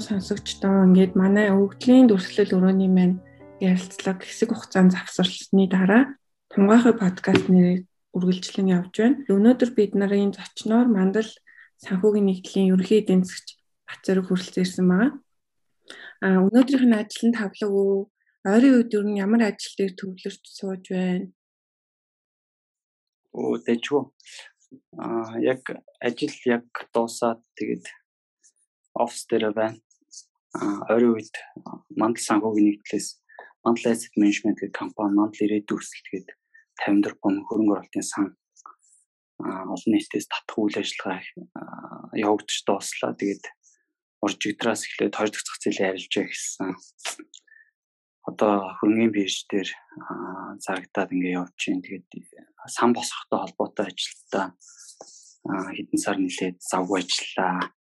сонсогчдоо ингээд манай өвгдлийн дүрслэл өрөөний маань ярилцлага хэсэг хугацаанд завсарласны дараа тунгаахай подкаст нэрээр үргэлжлэн явж байна. Өнөөдөр бид нарын зочноор мандал санхүүгийн нэгдлийн ерөнхий эдийн засгч Бацэрэг хүрэлцэн ирсэн байгаа. А өнөөдрийнх нь ажлын тавлаг уу ойрын үед ер нь ямар ажил дээр төвлөрч сууж байна? Оо дэжгүй. А яг ажил яг дуусаад тэгээд офс дээр байна. Ойрын үед мандал санхүүгийн нэгдлээс мандал asset management гэх компани мандал ирээдүйн өсөлт гээд 50 тэрбум хөрөнгө оруулалтын сан олон нийтээс татах үйл ажиллагаа явагдаж дууслаа. Тэгээд уржигдраас эхлээд хоёр дахь зах зээлийн арилжаа гэсэн одоо хөрөнгөний бирж дээр зарагдаад ингээ явж байна. Тэгээд сан босгохтой холбоотой ажилтаа хэдэн сар нэлээд завгүй ажиллаа.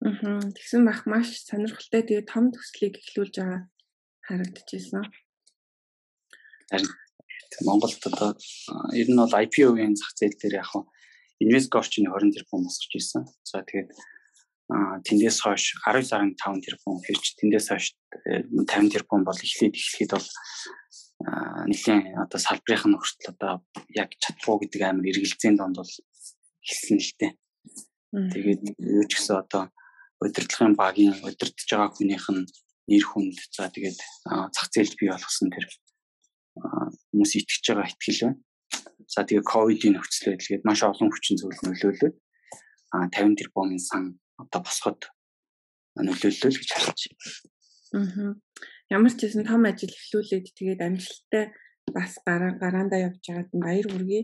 Аа тэгсэн бах маш сонирхолтой тэгээ том төслийг эхлүүлж байгаа харагдчихсан. Харин Монголд одоо ер нь бол IPO-ийн зах зээл дээр яг инвестор орчны 20 тэрбум босгож ирсэн. За тэгээд тэндээс хойш 19.5 тэрбум хэрч тэндээс хойш 50 э, тэрбум бол эхлээд эхлэхэд бол нэлийн одоо салбарынх нь хүртэл одоо яг чадвуу гэдэг амар эргэлзээний донд бол хэлсэн л дээ. Тэгээд юу ч гэсэн одоо удирдлагын багийн удирдах байгаа хүнийх нь нэр хүнд за тэгээд зах зээлд бий болгосон тэр хүмүүс итгэж байгаа ихтгэл байна. За тэгээд ковидын нөхцөл байдал гээд маш олон хүчин зүйл нөлөөлөд а 50 тэрбумын сан одоо босгоод нөлөөллөө гэж харж байна. Аа. Ямар ч гэсэн том ажил эхлүүлээд тэгээд амжилттай бас гараа гараандаа явж байгаад баяр хүргэе.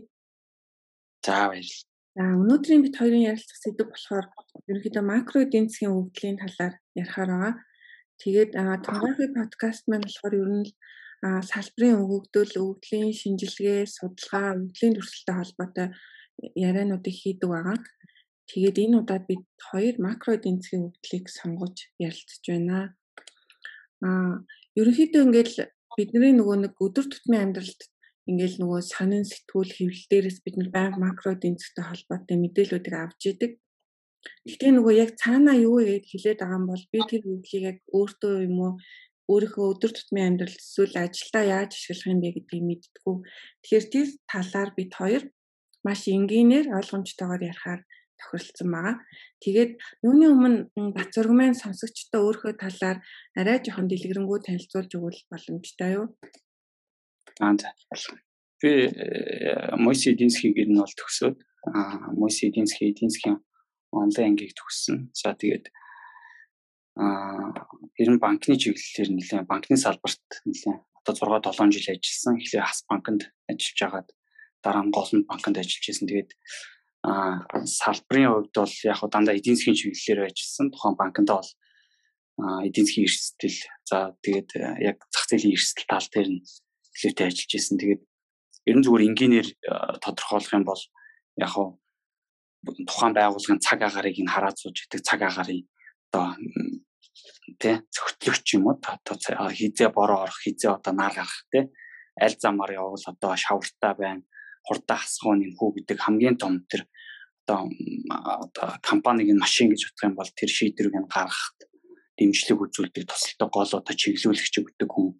За баярлалаа. За өнөөдрийн бид хоёрын ярилцах сэдв болохоор ерөнхийдөө макро эдийн засгийн өвдлийн талаар ярихаар байгаа. Тэгээд тунгаахын подкаст маань болохоор ер нь салбарын өгөгдөл, өвдлийн шинжилгээ, судалгаа, өвдлийн төрөлтэй холбоотой яриануудыг хийдэг байгаа. Тэгээд энэ удаад бид хоёр макро эдийн засгийн өвдлийг сонгож ярилцж байна. Аа ерөнхийдөө ингээл бидний нөгөө нэг өдөр тутмын амьдралд ингээл нөгөө сонин сэтгүүл хэвлэл дээрээс бид нар байнга макро засгийн холбоотой мэдээллүүдийг авч идэг. Гэхдээ нөгөө яг цаанаа юу гэж хэлээд байгаа юм бол би тэр үглийг яг өөртөө юм уу өөрийнхөө өдөр тутмын амьдралд эсвэл ажилдаа яаж ашиглах юм бэ гэдгийг мэддэггүй. Тэгэхээр тэр талаар бид хоёр маш энгийнээр ойлгомжтойгоор ярихаар тохиролцсон байгаа. Тэгээд юуны өмнө Бацургмын сонсогчдоо өөрийнхөө талаар арай жоохон дэлгэрэнгүй танилцуулж өгвөл боломжтой юу? Аа за. Би э, Мойси эдийн засгийн гэр нь бол төгсөөд Мойси эдийн засгийн онлайн ангийг төгссөн. За тэгээд аа ер нь банкны чиглэлээр нэлээд банкны салбарт нэлээд одоо 6 7 жил ажилласан. Эхлээ хас банкнд ажиллаж агаад дараа нь голланд банкнд ажиллаж байсан. Тэгээд аа салбарын хувьд бол яг хуу дандаа эдийн засгийн чиглэлээр ажилласан. Тухайн банкнд бол эдийн засгийн эрсдэл за тэгээд яг зах зээлийн эрсдэл тал дээр нь хэлээтэй ажиллаж байсан. Тэгээд ер нь зүгээр энгийнээр тодорхойлох юм бол яг хуу тухайн байгууллагын цаг агаарыг нь хараад сууж идэг цаг агарын одоо тий зөвхөтлөгч юм уу хизээ бороо орох хизээ одоо нар гарах тий аль замаар явбал одоо шавартаа байна хурдан хасах нь хүү гэдэг хамгийн том тэр одоо одоо компаниг нь машин гэж бодох юм бол тэр шийдвэрийг нь гаргахад дэмжлэг үзүүлдэг тусалдаг гол одоо чиглүүлэгч гэдэг хүн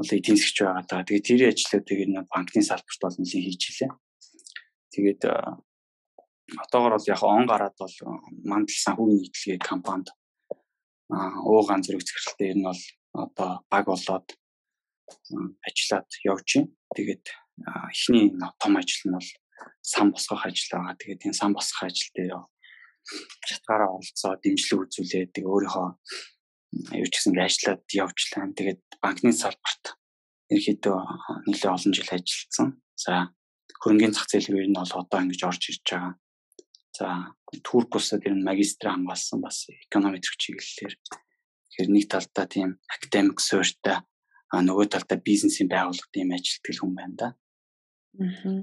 бол эдийн засгч байгаа даа. Тэгээд тэр ажлуудыг энэ банкны салбарт бол нэлийн хийж илээ. Тэгээд одоогор бол яг он гараад бол мандал санхүүгийн нийтлэгээ компанид уугаан зэрэг захиралтай энэ бол одоо баг болоод ажиллаад явж байна. Тэгээд эхний том ажил нь бол сан босгох ажил байгаа. Тэгээд энэ сан босгох ажил дээр шатгаараа оролцоо дэмжлэг үзүүлээд өөрийнхөө юу ч гэсэн ажиллаад явжлаа. Тэгээд банкны салбарт ерөөхдөө нэлээд олон жил ажилласан. За хөрөнгөний зах зээл рүү нь бол одоо ингэж орж ирж байгаа. За Турк улсад ер нь магистр хамгаалсан бас экономитрик чиглэлээр. Тэгэхээр нэг талдаа тийм академик суурьтай а нөгөө талдаа бизнесийн байгууллагад ийм ажилтгал хүн байна да. Аа.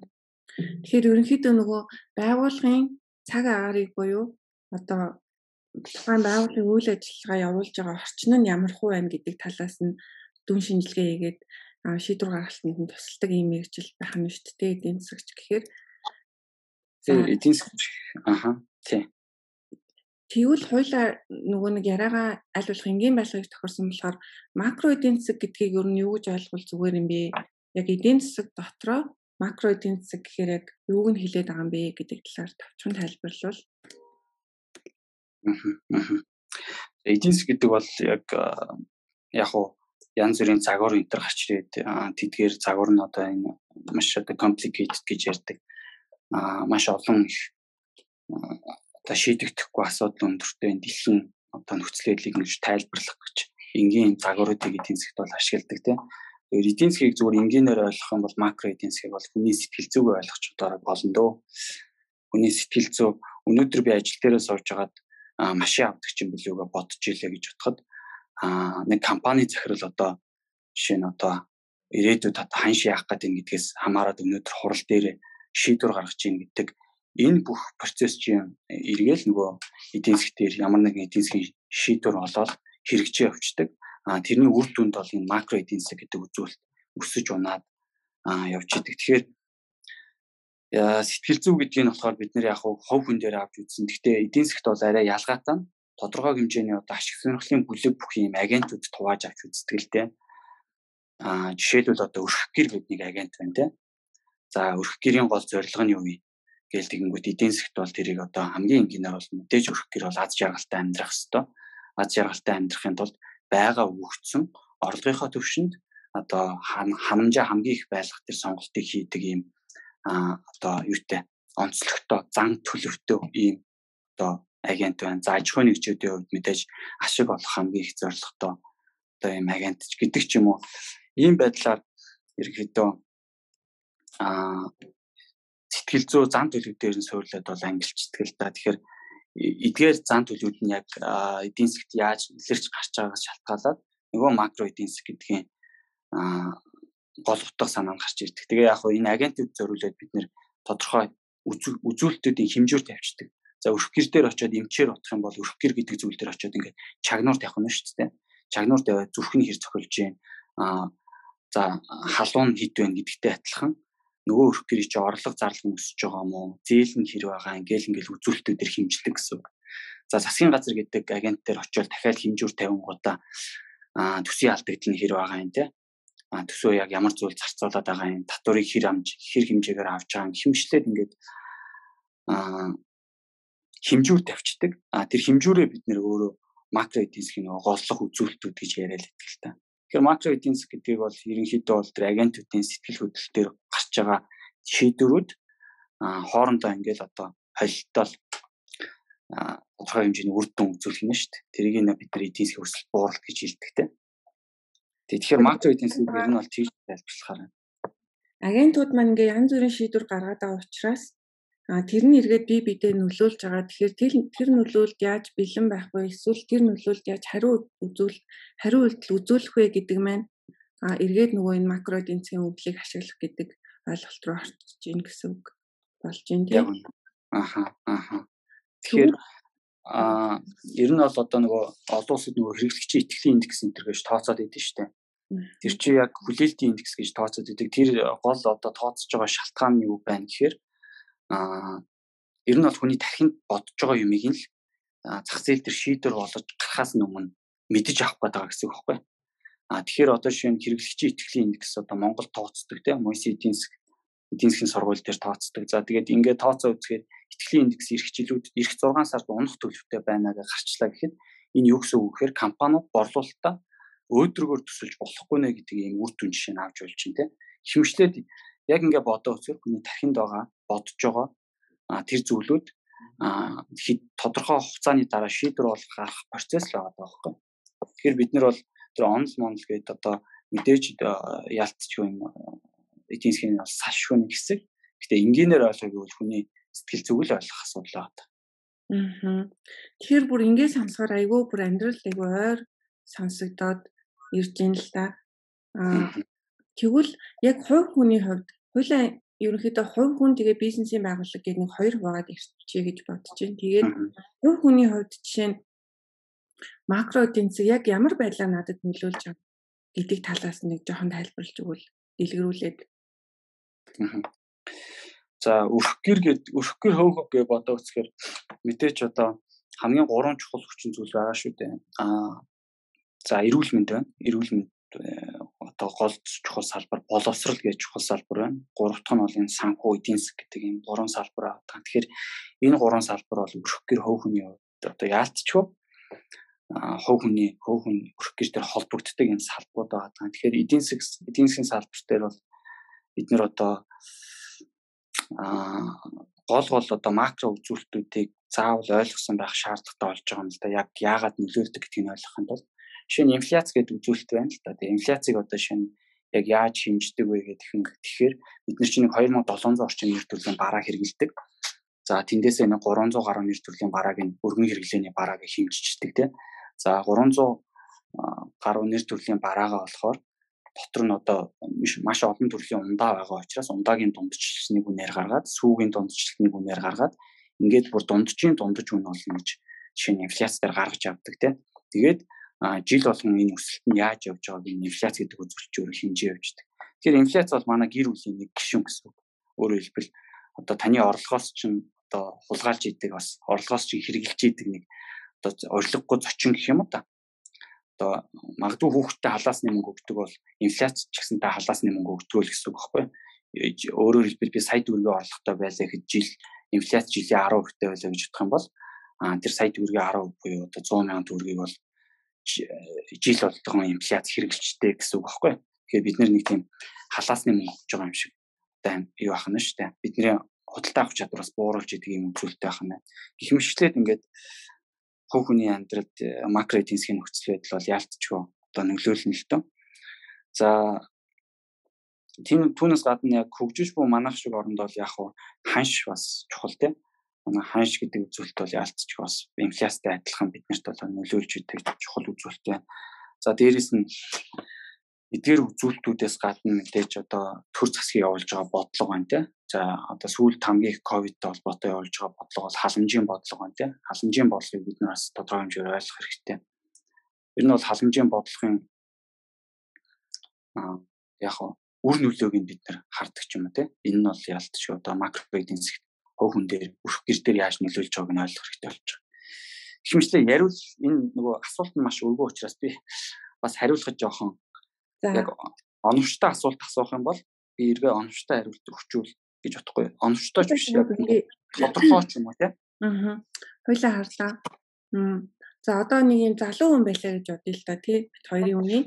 Тэгэхээр ерөнхийдөө нөгөө байгууллагын цаг агаарыг буюу одоо тухайн байгууллагын үйл ажиллагаа явуулж байгаа орчин нь ямар хуу байна гэдэг талаас нь дүн шинжилгээ хийгээд шийдвэр гаргалтанд нь тусалдаг ийм мэрэгжил байх нь шүү дээ эдийн засагч гэхээр эдийн засгийн аха тий. Тэгвэл хоёлаа нөгөө нэг яриагаа аль болох энгийн байлгыг тохирсон болохоор макро эдийн засаг гэдгийг ер нь юу гэж ойлгол зүгээр юм бэ? Яг эдийн засаг дотроо макро эдийн засаг гэхээр яг юуг нь хэлээд байгаа юм бэ гэдэг талаар товчхон тайлбарлавал. Засаг гэдэг бол яг яг уу янз бүрийн загвар энэ төр гарч ирээд тэдгээр загвар нь одоо энэ маш одоо complicated гэж ярьдаг. Аа маш олон их одоо шийдэгдэхгүй асуудал өндөртэй дэлхийн одоо нөхцөл байдлыг нэг тайлбарлах гэж энгийн загваруудыг эдийн засгт бол ашигладаг тийм. Тэгэхээр эдийн засгийг зүгээр энгийнээр ойлгох юм бол макро эдийн засгийг бол хүний сэтгэл зүг ойлгох чадвараа болно дөө. Хүний сэтгэл зүй өнөөдөр би ажил дээрээ сууж хагаад машин авдаг чинь билүүгээ бодож илээ гэж бодоход нэг компани захирал одоо жишээ нь одоо ирээдүйд одоо ханш яах гэдэг гэдгээс хамаарат өнөөдөр хурал дээр шийдвэр гаргаж ийн гэдэг энэ бүх процесс чинь эргээл нөгөө эдийн засгээр ямар нэгэн эдийн засгийн шийдвэр олоод хэрэгжиж явцдаг. А тэрний үр дүнд бол энэ макро эдийн засаг гэдэг үзүүлэлт өсөж унаад явж идэг. Тэгэхээр сэтгэл зүй гэдгийг нь болохоор бид нэр яг хов хүн дээр авч үзсэн. Гэхдээ эдийн засгт бол арай ялгаатай тодорхой хэмжээний одоо ашиг сонирхлын бүлэг бүх юм агентууд тувааж авч үздэг л дээ. Аа жишээлбэл одоо өрх гэр гэдэг нэг агент байна те. За өрх гэрийн гол зорилго нь юу вэ? гээл тэгэнгүүт эдийн засгт бол тэрийг одоо хамгийн энгийнээр бол мэдээж өрх гэр бол аз жаргалтай амьдрах хэвээр. Аз жаргалтай амьдрахын тулд байгаа өгөгдсөн орлогынхоо төвшөнд одоо ханамжаа хамгийн их байлгах тэр сонголтыг хийдэг юм одоо юутай онцлогтой зан төлөвтэй ийм одоо агент байна. За аж ахуйн нэгжүүдийн хувьд мэдээж ашиг олох хамгийн их зорилготой одоо ийм агент гэдэг ч юм уу. Ийм байдлаар ерөнхийдөө а сэтгэл зүй зан төлөв дээр нь суурлаад бол ангилчдаг л да. Тэгэхээр эдгээр зан төлөвүүд нь яг эдийн засгт яаж илэрч гарч байгаагаас шалтгаалаад нөгөө макро эдийн засаг гэдгийн гол утга санаа нь гарч ирдэг. Тэгээ яг энэ агентууд зориулаад бид нэр тодорхой үзүүлэлтүүдийн хэмжүүр тавьчихдаг. За өрх гэр дээр очиод эмчээр утах юм бол өрх гэр гэдэг зүйл дээр очиод ингээд чагнуур тавих нь шүү дээ. Чагнуур тавиад зүрх нь хэр цохилж जैन. Аа за халуун хід байна гэдэгтэй адилхан нөгөө өрх гэрий чи орлого зарлага өсөж байгаа мó зээл нь хэр байгаа ингээл ингээл үзүүлэлтүүдээр хэмжлэг гэсэн. За засгийн газар гэдэг агент дээр очиод дахиад хэмжүүр тавингуудаа аа төсвийн алдагдал нь хэр байгаа юм те. Төсөө яг ямар зүйл зарцуулаад байгаа юм татварыг хэр амж хэр хэмжээгээр авч байгаа хэмжлээд ингээд хэмжүүр тавьчихдаг. Аа тэр хэмжүүрээ бид нэр өөрөө макро эдийн засгийн нөгөө голлох үзүүлэлтүүд гэж яриад байдаг л та. Тэгэхээр макро эдийн засаг гэдгийг бол ерөнхийдөө бол тэр агентуудын сэтгэл хөдлөл дээр гарч байгаа шийдвэрүүд хоорондоо ингээл одоо холилтол тодорхой хэмжээний үр дүн үзүүлэх юм шүү дээ. Тэрийг нь бид нар эдийн засгийн өсөлт бууралт гэж хэлдэг те. Тэгэхээр макро эдийн засаг ер нь бол тийж тайлбарлахаар байна. Агентууд маань ингээ янз бүрийн шийдвэр гаргаад байгаа учраас А тэр нь эргээд бие биедээ нөлөөлж байгаа. Тэгэхээр тэр тэр нөлөөлд яаж бэлэн байх вэ? Эсвэл тэр нөлөөлд яаж хариу үзүүл хариу үйлдэл үзүүлэх вэ гэдэг маань а эргээд нөгөө энэ макро эдийн засгийн өвдлийг ашиглах гэдэг ойлголт руу орчиж гин гэсэн үг болж байна тийм. Аха аха. Тэгэхээр а ер нь бол одоо нөгөө олон улсад нөгөө хэрэглэгчийн итгэлийн индекс энэ төр гэж тооцоод идэв штэ. Тэр чи яг хүлээлтийн индекс гэж тооцоод идэг. Тэр гол одоо тооцож байгаа шалтгаан нь юу байна гэхээр аа ер нь бол хүний тархинд бодож байгаа юмыг нь л зах зээл дээр шийдвэр болгож гарахаас өмнө мэдэж авах гэдэг гэсэн үг байхгүй. А тэгэхээр одоо жишээ нь хэрэглэгчийн итгэлийн индекс одоо Монгол тооцдог тийм Мойси эдийн засгийн сургууль дээр тооцдог. За тэгээд ингээд тооцоо үзэхээр итгэлийн индекс ирэх жилүүд ирэх 6 сард унах төлөвтэй байна гэж гарчлаа гэхэд энэ юу гэсэн үг гэхээр компаниуд борлуулалтаа өөдрөгөөр төсөлж болохгүй нэ гэдэг ийм үр дүн жишээ нь авч болж байна тийм. Хэмжлээд яг ингээд бодоо үзэхээр хүний тархинд байгаа бодож байгаа тэр зүйлүүд тодорхой хугацааны дараа шийдвэр болох гарах процесс л байгаа байхгүй. Тэгэхээр бид нар бол тэр онл монл гэдэг одоо мэдээж ялцчих юм эдийн засгийн бас салшгүй нэг хэсэг. Гэтэ энгийнээр ойлгох гэвэл хүний сэтгэл зүгэл ойлгох асуудал байна. Аа. Тэгэхээр бүр ингэ сонсохоор айгүй бүр амьдрал айгүй ойр сонсогдоод ирж ийн л та. Аа тэгвэл яг хувь хүний хувьд Хойлоо ерөнхийдөө хувь хүн тэгээ бизнесийн байгууллага гэдэг нэг хоёр хуваагаад ирчихье гэж бодож байна. Тэгээд хувь хүний хувьд жишээ нь макро эдийн засаг яг ямар байдлаар надад нөлөөлж байгаа гэдэг талаас нэг жоохон тайлбарлаж өгвөл дэлгэрүүлээд. За өрх гэр гэд өрх гэр хөөх гэж бодоо үзэхээр мэдээч одоо хамгийн гурван чухал хүчин зүйл байгаа шүү дээ. Аа за эрүүл мэнд байна. Эрүүл мэнд одоо гол чухал салбар боловсрал гэж чухал салбар байна. Гурав дахь нь бол энэ санхүү эдийн засаг гэдэг ийм гурван салбар аа. Тэгэхээр энэ гурван салбар бол өрх гэр хөв хүний одоо яалтчгүй хов хүний хов хүн өрх гэр дээр холбогддог энэ салбарууд байгаа. Тэгэхээр эдийн засаг эдийн засгийн салбар дээр бол бид нэр одоо а гол гол одоо макро үзүүлэлтүүдийг заавал ойлгосон байх шаардлагатай болж байгаа юм л да. Яг яагаад нөлөөлдөг гэдгийг ойлгохын тулд нь инфляц гэдэг үзүүлэлт байна л да. Тэгээ инфляцийг одоо шинэ яг яаж хэмждэг вэ гэдэг юм тэгэхээр бид нар чинь 2700 орчим нэр төрлийн бараа хэрэгэлдэг. За тэндээсээ нэг 300 гаруй нэр төрлийн барааг нь өргөн хэрэглээний барааг хэмжиждэг тийм. За 300 гаруй нэр төрлийн бараагаа болохоор дотор нь одоо маш олон төрлийн ундаа байгаа учраас ундаагийн дундчлалыг үнээр гаргаад сүүгийн дундчлалыг үнээр гаргаад ингээд бүр дундчийн дундаж үн болно гэж жишээ нь инфляц дээр гаргаж авдаг тийм. Тэгээд жил болгон энэ өсөлт нь яаж явж байгааг энэ инфляц гэдэг үзүүлэлтээр хэмжээ явждаг. Тэгэхээр инфляц бол манай гэр бүлийн нэг гишүүн гэсэн үг. Өөрөөр хэлбэл одоо таны орлогоос чинь одоо хулгайлж идэг бас орлогоос чинь хэрэгжилж идэг нэг одоо орилгогүй зочин гэх юм уу та. Одоо магадгүй хүүхдтэй халаасны мөнгө өгдөг бол инфляц ч гэсэн та халаасны мөнгө өгдөг л гэсэн үг байхгүй. Өөрөөр хэлбэл би сая төгрөгийн орлоготой байлаа гэхэд жил инфляц жилийн 10%тэй байлаа гэж бодох юм бол а тэр сая төгрөгийн 10% буюу одоо 100 сая төгрөгийг бол жил болгон инфляц хэрэгжилжтэй гэсэн үг байхгүй. Тэгэхээр бид нэг тийм халаасны мөнгө өгч байгаа юм шиг одоо юу ах нь шүү дээ. Бидний худалдаа авах чадвар бас бууруулж идэг юм үзүүлэлтэй байх нь. Гэх мэтчлээд ингээд хувь хүний амьдралд э, макро эдийн засгийн нөхцөл байдал бол яалтчгүй одоо нөлөөлнө л тоо. За тийм түүнээс гадна яг хөгжиж буй манайх шиг оронд бол яг ханш бас чухал тийм манай ханш гэдэг үзүүлэлт бол яалтч бас инфляцтай адилхан биднэрт бол нөлөөлж идэг чухал үзүүлэлт байна. За дээрэс нь эдгээр үзүүлэлтүүдээс гадна мэдээж одоо төр засгийг явуулж байгаа бодлого байна тий. За одоо сүүл хамгийн их ковидтэй холбоотой явуулж байгаа бодлого бол халамжийн бодлого байна тий. Халамжийн бодлогыг бид нар бас тодорхой хэмжээр ойлгох хэрэгтэй. Ер нь бол халамжийн бодлогын аа яг үр нөлөөг нь бид нар хардаг ч юм уу тий. Энэ нь бол ялтч одоо макро эдийн засгт хов хүн дээр өрх гэр дээр яаж нөлөөлж байгааг нь ойлгох хэрэгтэй болж байгаа. Ихэмжлээ яривал энэ нөгөө асуулт нь маш өргөө учраас би бас хариулахад жоохон яг оновчтой асуулт асуух юм бол би эргээ оновчтой хариулт өгчүүл гэж бодохгүй. Оновчтой ч биш яг тодорхой ч юм уу тийм. Аа. Хойлоо харлаа. За одоо нэг юм залуу хүн байлаа гэж бодъё л да тий. Бид хоёрын үний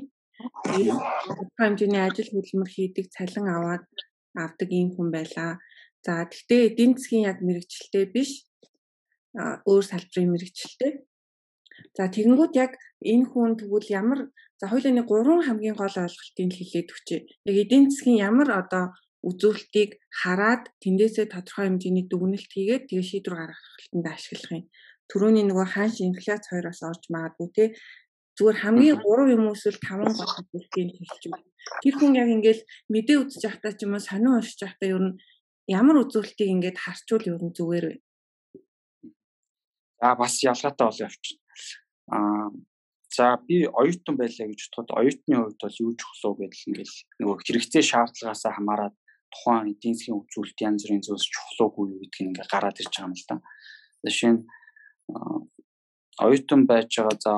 хэмжээний ажил хөдөлмөр хийдэг цалин аваад авдаг ийм хүн байлаа. За тэгтээ эдийн засгийн яг мэрэгчлээ биш өөр салбарын мэрэгчлээ. За тэгэнгүүт яг энэ хүн тэгвэл ямар за хоёулаа нэг гурван хамгийн гол ойлголтыг хэлээд өгчээ. Яг эдийн засгийн ямар одоо үзүүлэлтийг хараад тэндээсээ тодорхой хэмжээний дүгнэлт хийгээд тэгээ шийдвэр гаргахалтанд ашиглах юм. Төрөний нөгөө хаанч инфляц хоёроос орж магадгүй те зүгээр хамгийн 3 юм эсвэл 5 гол зүйлийг хэлчих юм. Тэр хүн яг ингээл мэдээ үзэж явахдаа ч юм уу сонин уншиж явахдаа ер нь ямар үзүүлэлтийг ингээд харчвал ер нь зүгээр вэ? За бас ялгаатай бол явчихна. Аа за би оюутан байлаа гэж бодоход оюутны хувьд бол юу чухал вэ гэдэл ингээл нөгөө хэрэгцээ шаардлагаас хамаарат тухайн эдийн засгийн үзүүлэлт янз бүрийн зүйлс чухал уугүй юу гэдгийг ингээ гараад ирж байгаа юм л да. Жишээ нь оюутан байж байгаа за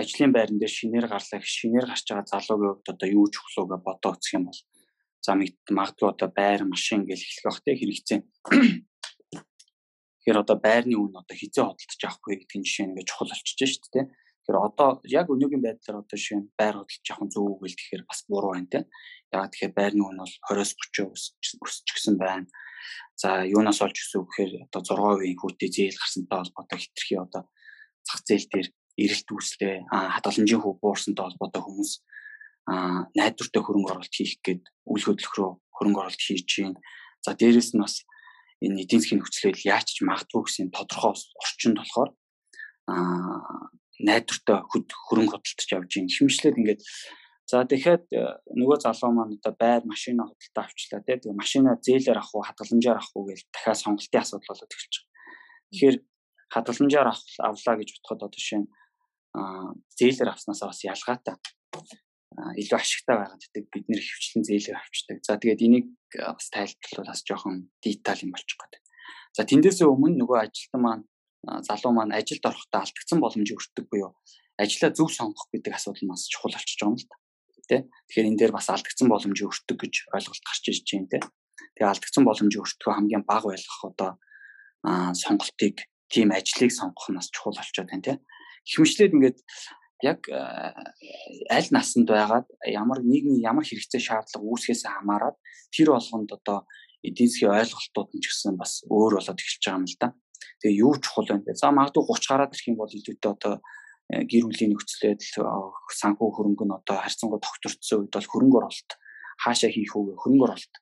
ажлын байран дээр шинээр гарлаа гэх шинээр гарч байгаа залуугийн хувьд одоо юу чухал уу гэж бодоо үзэх юм бол за магадгүй одоо байр машин гэж эхлэх бах те хэрэгцээ. Тэгэхээр одоо байрны үн одоо хизээ хөдөлж авахгүй гэдгийг жишээ нэг чухал болчихж шүү дээ. Тэгэхээр одоо яг өнөөгийн байдлаар одоо жишээ нь байр хөдөлж авах зүг үгүй л тэгэхээр бас буруу байна те. Яг тэгэхээр байрны үн бол 20-30 өсчихсэн байна. За юунаас олж өсөв гэхээр одоо 6% хүүтэй зээл гарсантай холбоотой хэтэрхий одоо зах зээл дээр эрэлт үүслээ. Хадгаламжийн хөв буурсантай холбоотой хүмүүс найдвартай хөрөнгө оруулалт хийх гээд үйл хөдлөх рүү хөрөнгө оруулалт хийж чинь. За дээрэс нь бас энэ эдийн засгийн нөхцөлөд яаж ч магадгүй гэсэн тодорхой орчинд болохоор а найдвартай хөрөнгө хөдөлтөж явж ийн. Хэмжлээд ингээд за тэгэхээр э, нөгөө залуу маань одоо байр машина хөдөлтөд авчлаа тийм машина зээлээр авах уу хадгаламжаар авах уу гэж дахиад сонголтын асуудал болоод эхэлж байгаа. Тэгэхээр хадгаламжаар авлаа гэж бодоход одоо жишээ нь зээлээр авснасаа бас ялгаатай илүү ашигтай байгаад гэдэг бид нэр хөвчлэн зээлээр авчдаг. За тэгээд энийг бас тайлбарлавал бас жоохон деталь юм болчих гээд. За тэндээсээ өмнө нөгөө ажилтан маань залуу маань ажилд орохдоо алдагдсан боломжийг өртдөг буюу ажлаа зөв сонгох гэдэг асуудал маш чухал болчихж байгаа юм л да. Тэ. Тэгэхээр энэ дээр бас алдагдсан боломжийг өртдөг гэж ойлголт гарч ирж байна те. Тэгээ алдагдсан боломжийг өртгөх хамгийн бага байлгах одоо сонголтыг тийм ажлыг сонгох нь бас чухал болчиход байна те. Ихмжлээд ингээд яг аль насанд байгаад ямар нийгмийн ямар хэрэгцээ шаардлага үүсгэхээс хамаарат тэр болгонд одоо эдийн засгийн ойлголтууд нь ч гэсэн бас өөр болоод эхэлж байгаа юм л да. Тэгээ юу чухал вэ? За магадгүй 30 гараад ирэх юм бол илүүтэй одоо гэр бүлийн нөхцөл байдал санхүү хөрөнгө нь одоо харьцангуй тогтворцсон үед бол хөрөнгө оруулалт хаашаа хийх үгээ хөрөнгө оруулалт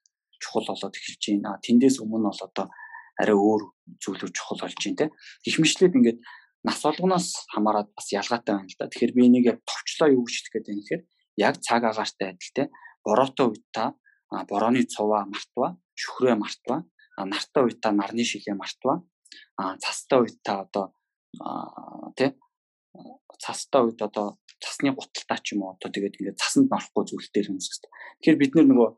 чухал болоод эхэлж байна. Тэндээс өмнө бол одоо арай өөр зүйлүүд чухал болж байна те. Гэх мэтлээд ингээд нас болгоноос хамаарат бас ялгаатай байна л да. Тэгэхээр би энийг яг товчлоо юу гэж хэлэх гээд байна гэхээр яг цаг агаартай адил те. Бороотой үед та борооны цуваа мартва, шүхрээ мартва, нартай үед та нарны шилээ мартва, цастай үед та одоо тий цастай үед одоо цасны гуталтаа ч юм уу одоо тэгээд ингээд цасанд орохгүй зүйлтэй хүмүүс гэсэн. Тэгэхээр бид нөгөө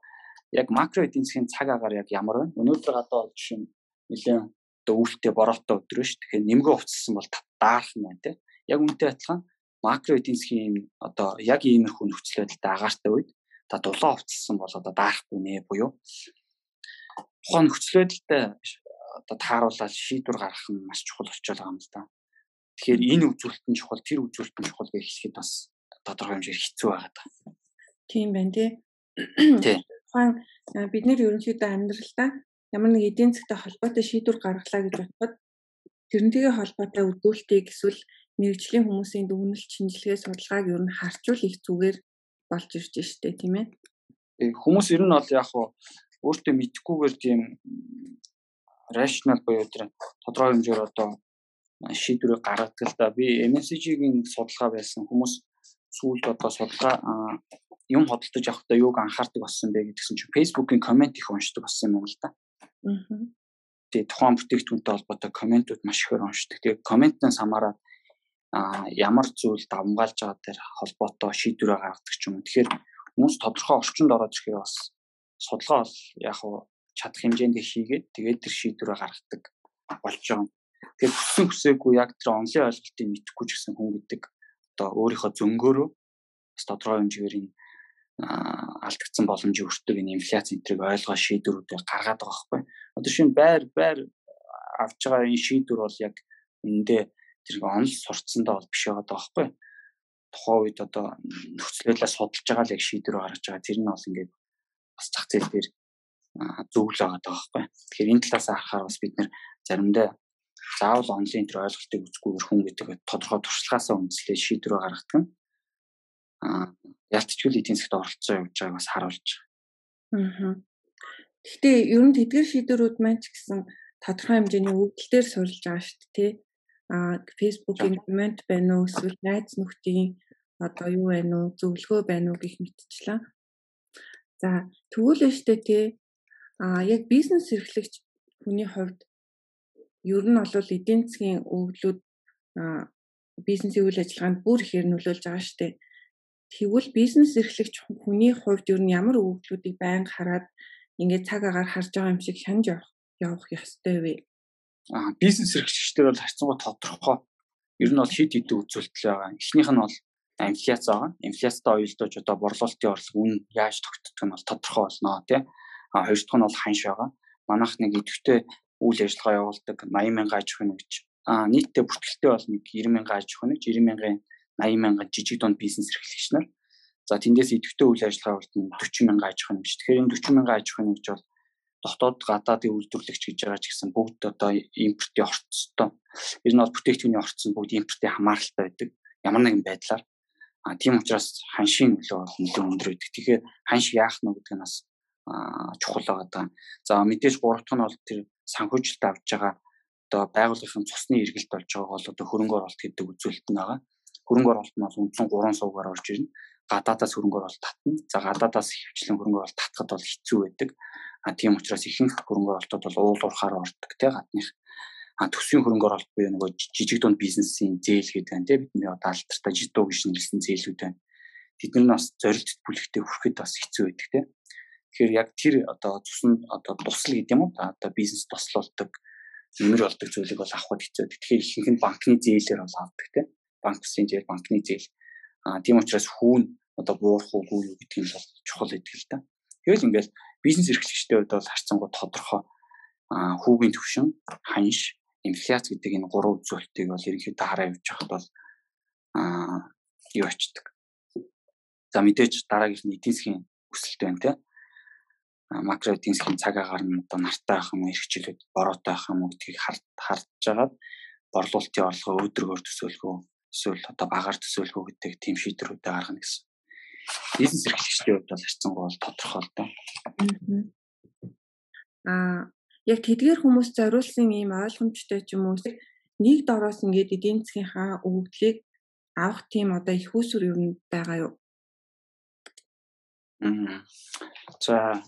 яг макро эдийн засгийн цаг агаар яг ямар вэ? Өнөөдөр гадаа бол жишээ нь нэлээд одоо үүлтэй бороотой өдрөө ш. Тэгэхээр нэмгээ уцсан бол даарах юм байна те. Яг үнтэй адилхан макро эдийн засгийн одоо яг иймэрхүү нөхцөл байдалтай агаартай үед та дулаан уцсан бол одоо даарахгүй нэ буюу тухайн нөхцөл байдалтай одоо тааруулаад шийдвэр гаргах нь маш чухал болчиход байгаа юм л да. Тэгэхээр энэ үзүүлэлт нь чухал, тэр үзүүлэлт нь чухал гэж хэлэхэд бас тодорхой хэмжээр хэцүү байгаа даа. Тийм байна тий. Тий. Тухайн бид нэр ерөнхийдөө амьдралдаа ямар нэг эдийн засгтай холбоотой шийдвэр гаргалаа гэж бодоход тэрнтэйгээ холбоотой үзүүлэлтийг эсвэл мэрэгжлийн хүмүүсийн дүгнэлт шинжилгээ судалгааг ер нь харчвал их зүгээр болж ирж штэ тийм ээ. Хүмүүс ер нь бол яг хуу өөртөө мэдхгүйгээр тийм rational буюу тэр тодорхой хэмжээр одоо шийдвэрийг гаргадаг л да. Би MSG-ийн судалгаа байсан хүмүүс сүүлд одоо судалгаа юм хөдөлтөж явахдаа юуг анхаардаг болсон бэ гэдгсэн чинь Facebook-ийн комент их уншдаг болсон юм л да. Аа. Тэгээ тухайн бүтээгдэхүүнтэй холбоотой комментууд маш ихээр уншдаг. Тэгээ комментнаас хамаарат а ямар зүйл давмгаалж байгаа дээр холбоотой шийдвэрээ гаргадаг ч юм уу. Тэгэхээр хүмүүс тодорхой орчинд ороод ирэхээр бас судалгаа бол яг хуу чадах хэмжээнд хийгээд тэгээд тэр шийдвэрээ гаргадаг болж байгаа. Тэгэхээр хүссэн хүсээгүй яг тэр онлын ойлголтыг мэдхгүй ч гэсэн хүн гэдэг одоо өөрийнхөө зөнгөөрөө бас тодорхой хэмжээгээр энэ алдагдсан боломжийг өртөг энэ инфляц энтрийг ойлгоо шийдвэрүүдээ гаргаад байгаа байхгүй. Одоо шинэ байр байр авч байгаа энэ шийдвэр бол яг эндээ тэр онл сурцсандаа бол биш байгаа байхгүй. Тухайн үед одоо нөхцөл байдлаа судалж байгаа л яг шийдвэр гаргаж байгаа. Тэр нь бол ингээд бас зах зээл дээр зөвлө байгаа байхгүй. Тэгэхээр энэ талаас харахаар бас бид нэр заримдаа заавал онлайн төр ойлголтыг үзгүйгээр хүн гэдэг тодорхой туршлагаасаа үндэслээд шийдвэр гаргадаг нь аа ялцчгүй эдийн засгт оролцоо явуулж байгааг бас харуулж байгаа. Аа. Гэхдээ ер нь тэдгээр шийдвэрүүд маань ч гэсэн тодорхой хэмжээний өвдөл дээр суурилж байгаа шүү дээ, тий. Аа Facebook-ийн коммент байна уу эсвэл найз нөхдийн одоо юу байна уу, зөвлөгөө байна уу гэх мэтчлэн. За тэгвэл штэ тий А яг бизнес эрхлэгч хүний хувьд ер нь бол эдийн засгийн өгөгдлүүд бизнесийн үйл ажиллагаанд бүр ихээр нөлөөлж байгаа шүү дээ. Тэгвэл бизнес эрхлэгч хүний хувьд ер нь ямар өгөгдлүүдийг байнга хараад ингээд цаг агаар харж байгаа юм шиг шанаж явах явах ёстой вэ? Аа бизнес эрхлэгчдэр бол харьцангуй тодорхой. Ер нь бол хит хит үзүүлэлт байгаа. Эхнийх нь бол инфляц байгаа. Инфляцтай оюулдаж одоо борлуулалтын орлого үн яаж тогтдох нь бол тодорхой болно тий. А хоёр дахь нь бол ханш байгаа. Манайх нэг идэвхтэй үйл ажиллагаа явуулдаг 80 мянган аж ахуйн нэгж а нийтдээ бүртгэлтэй бол нэг 90 мянган аж ахуйн нэгж 90 мянган 80 мянган жижиг дунд бизнес эрхлэгч нар. За тэндээс идэвхтэй үйл ажиллагаа явуулдаг 40 мянган аж ахуйн нэгж. Тэгэхээр энэ 40 мянган аж ахуйн нэгж бол дотоод гадаадын үйлдвэрлэгч гэж байгаа ч гэсэн бүгд одоо импортын орцтой. Ер нь бол бүтээгдэхүүний орцсон бүгд импортын хамааралтай байдаг. Ямар нэгэн байдлаар. А тийм учраас ханшийн нөлөө нэлээд өндөр байдаг. Тэгэхээр ханш яах нь гэдэг нь бас чухал байгаа даа. За мэдээж гурав дахь нь бол тэр санхүүжилт авж байгаа одоо байгууллагын цусны эргэлт болж байгаа бол одоо хөрөнгө оруулалт гэдэг үзүүлэлт нь байгаа. Хөрөнгө оруулалт нь бол үндсэн 3 сувгаар орж ирнэ. Гадаадаас хөрөнгө оруулалт татна. За гадаадаас хөвчлэн хөрөнгө оруулалт татхад бол хэцүү байдаг. А тийм учраас ихэнх хөрөнгө оруулалтууд бол уул уурхаар ордог те гадных. А төсвийн хөрөнгө оруулалт буюу нөгөө жижиг дунд бизнесийн зээл гэдэг байна те бидний одоо алдартай жидуу гэж нэрлсэн зээлүүд байна. Тэд нар бас зорилт бүлэгтээ хүрэхэд бас хэцүү байдаг те. Тэгэхээр яг тэр одоо цуснд одоо тусал гэдэг юм уу? Одоо бизнес тослуулдаг нэмэр болдог зүйлийг бол авахд хэцүү. Тэгэхээр ихэнх нь банкны зээлээр бол авдаг тийм. Банк үсгийн зээл, банкны зээл. Аа тийм учраас хүүн одоо буурах уугүй юу гэдг нь бол чухал гэдэг л та. Тэгэл ингээл бизнес эрхлэгчтэй хувьд бол харцангуй тодорхой аа хүүгийн төвшин, ханш, инфляц гэдэг энэ гурван үзүүлэлтийг бол ерөнхийдөө хараа явж байхад бол аа юу очдөг. За мэдээж дараагийнх нь эдийн засгийн өсөлт байна те макро эдийн засгийн цаг агаар нь одоо нартай байх юм эрхчлүүд бороотой байх юм гэдгийг харж жагаад борлуулалтын орлогоо өөдрөгөөр төсөөлгөө эсвэл одоо багаар төсөөлгөө гэдэг тийм шийдвэрүүдээ гаргана гэсэн. Бизнес эрхлэгчдийн хувьд бол харьцангуй бол тодорхой л доо. Аа яг тэдгээр хүмүүс зориулсан ийм ойлгомжтой ч юм уу нэг дороос ингээд эдийн засгийнхаа өгөгдлийг авах тийм одоо их усүр юу байгаа юу? За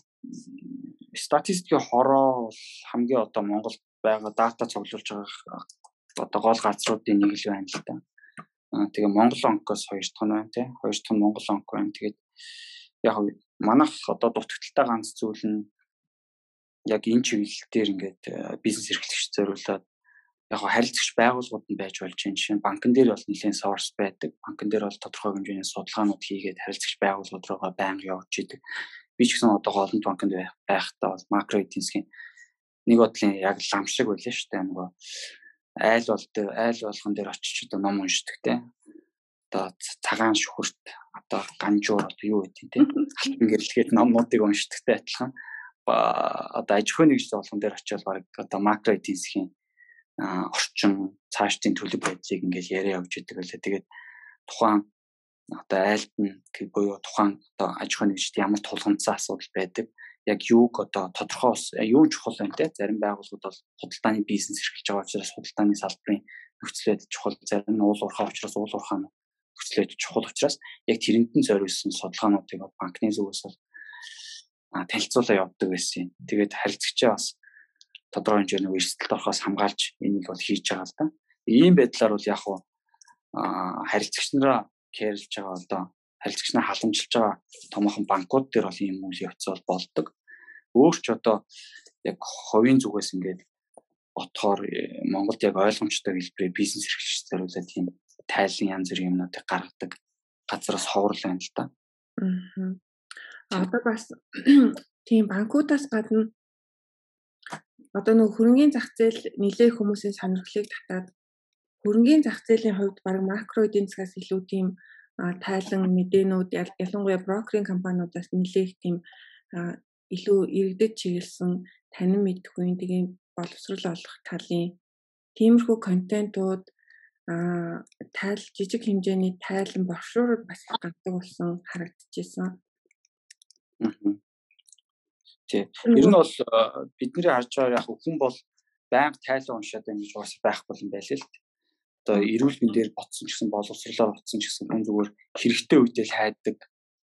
статистикийн хороо бол хамгийн одоо Монголд байгаа дата цуглуулж байгаа одоо гол газруудын нэг л байна л да. Тэгээ Монгол онкоос хоёр дахь нь байна тий. Хоёр дахь нь Монгол онко байна. Тэгээд яг манайх одоо дутагдaltaй ганц зүйл нь яг энэ чиглэл дээр ингээд э, бизнес эрхлэгч зориулаад яг харилцагч байгууллагууд нь байж болж байна. Жишээ нь банкн дээр бол нэлийн source байдаг. Банкн дээр бол тодорхой хэмжээний судалгаанууд хийгээд харилцагч байгууллагууд руугаа байнга явж идэг би ч гэсэн одоо голомт банкнд байхдаа бол макро эдийн засгийн нэг бодлын яг лам шиг байлаа шүү дээ. Нөгөө айл бол айл болгон дээр очиж одоо ном уншдаг те. Одоо цагаан шүхэрт одоо ганжуур одоо юу гэдэг те. Алтан гэрэлгээд номнуудыг уншдагтай адилхан. Одоо аж ахуйн нэгж болгон дээр очиод баг одоо макро эдийн засгийн орчин цаашдын төлөв байдлыг ингээд яриа явж идэг байлаа тэгээд тухайн одоо айлт нь буюу тухайн одоо аж ахуйн нэгжид ямар тулгамдсан асуудал байдаг яг юуг одоо тодорхой юу чухал байна те зарим байгууллагууд бол худалдааны бизнес эрхэлж байгаа учраас худалдааны салбарын нөхцөл байдал чухал зарим нь уул уурхай учраас уул уурхай нөхцөл байдал чухал учраас яг тэрэнд нь зориулсан судалгаануудыг банкны зүгээс бол танилцуулаа явуулдаг байсан юм. Тэгээд харилцагчаа бас тодорхой хэмжээний эрсдэлд орохоос хамгаалж энийг бол хийж байгаа л да. Ийм байдлаар бол яг хуу харилцагч нараа кэрлж байгаа одоо харилцагчнаа халамжилж байгаа томоохон банкуд дээр бол ийм үйл явц бол болдог. Өөр ч одоо яг ховийн зүгээс ингээд отохоор э, Монголд яг ойлгомжтой хэлбэрээр бизнес эрхлэгч зориулаад тийм тайлан янз бүрийн юмнуудыг гаргадаг газраас ховрол байна л да. Аа. Одоо бас тийм банкудаас гадна одоо нөгөө хөрөнгөний зах зээл нэлээ хүмүүсийн сонирхлыг татаад хөрөнгөний зах зээлийн хувьд баг макро эдийн засгаас илүү тийм тайлан мэдээнүүд ялангуяа брокеринг компаниудаас нэлээх тийм илүү иргэдэд чиглэсэн танин мэдхгүй тийм боловсрол олох талын тиймэрхүү контентууд а тайл жижиг хэмжээний тайлан брошюрууд бас их гардаг болсон харагдчихсан. Тий. Ер нь бол бидний харж байгаа яг хүн бол байнга тайлан уншаад байна гэж бас байхгүй юм байл л одоо эрүүл мэндээр ботсон ч гэсэн боловсрлоо ботсон ч гэсэн хүн зүгээр хэрэгтэй үедээ л хайдаг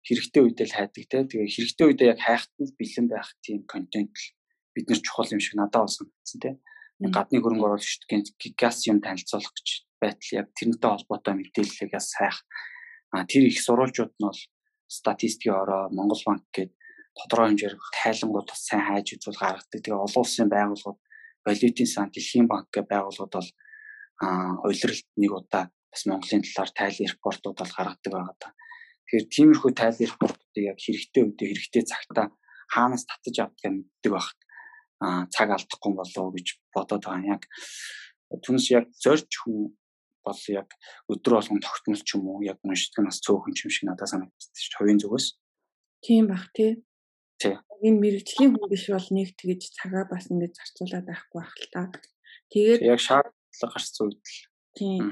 хэрэгтэй үедээ л хайдаг те. Тэгээ хэрэгтэй үедээ яг хайхад нь бэлэн байх тийм контент л бид нар чухал юм шиг надад бол санагдсан те. Гадны хөрөнгө оруулагчдын газ юм танилцуулах гэж байтал яг тэрнтэй холбоотой мэдээллийг бас хайх а тэр их сурвалжууд нь бол статистикийн ороо Монгол банк гээд тодорхой хэмжээр тайлангууд бас сайн хайж үзүүл гаргадаг. Тэгээ олон улсын байгууллагууд валютын сан дэлхийн банк гэх байгууллагууд бол улиралд нэг удаа бас Монголын талаар тайл репортууд бол гаргадаг байгаа та. Тэгэхээр тиймэрхүү тайл репортуудыг яг хэрэгтэй үедээ хэрэгтэй цагтаа хаанаас татаж авдаг мэддэг багт а цаг алдахгүй болов гэж бодоод байгаа. Яг түнс яг зорж хүн бол яг өдөр болгон тогтмол ч юм уу яг уншдаг нас цөөхөн юм шиг надад санагддаг шүү. Хувийн зүгээс. Тийм бах тий. Тий. Энэ мэрэгжлийн хүн биш бол нэг тэгэж цагаа бас ингэж зарцуулаад байхгүй байх л та. Тэгээд яг шаард бодлого гарсан үед л. Тийм.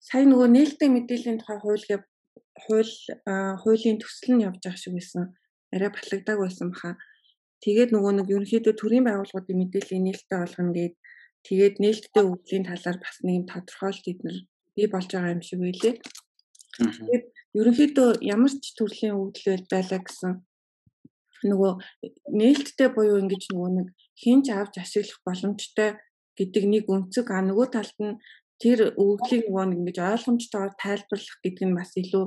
Сайн нөгөө нээлттэй мэдээллийн тухай хууль хууль хуулийн төсөл нь явж байгаа шиг байсан. Арай батлагдаг байсан баха. Тэгээд нөгөө нэг ерөнхийдөө төрийн байгууллагуудын мэдээллийг нээлттэй болгоно гээд тэгээд нээлттэй өглийн талаар бас нэг юм тодорхойлт эднэр бий болж байгаа юм шиг байлээ. Тэгээд ерөнхийдөө ямар ч төрлийн өгдөл байлаа гэсэн нөгөө нээлттэй буюу ингэж нөгөө нэг хинж авч ашиглах боломжтой гэдэг нэг өнцөг а нөгөө талд нь тэр өгөгдлийг нөгөө нэг ингэж ойлгомжтойгоор тайлбарлах гэдэг нь бас илүү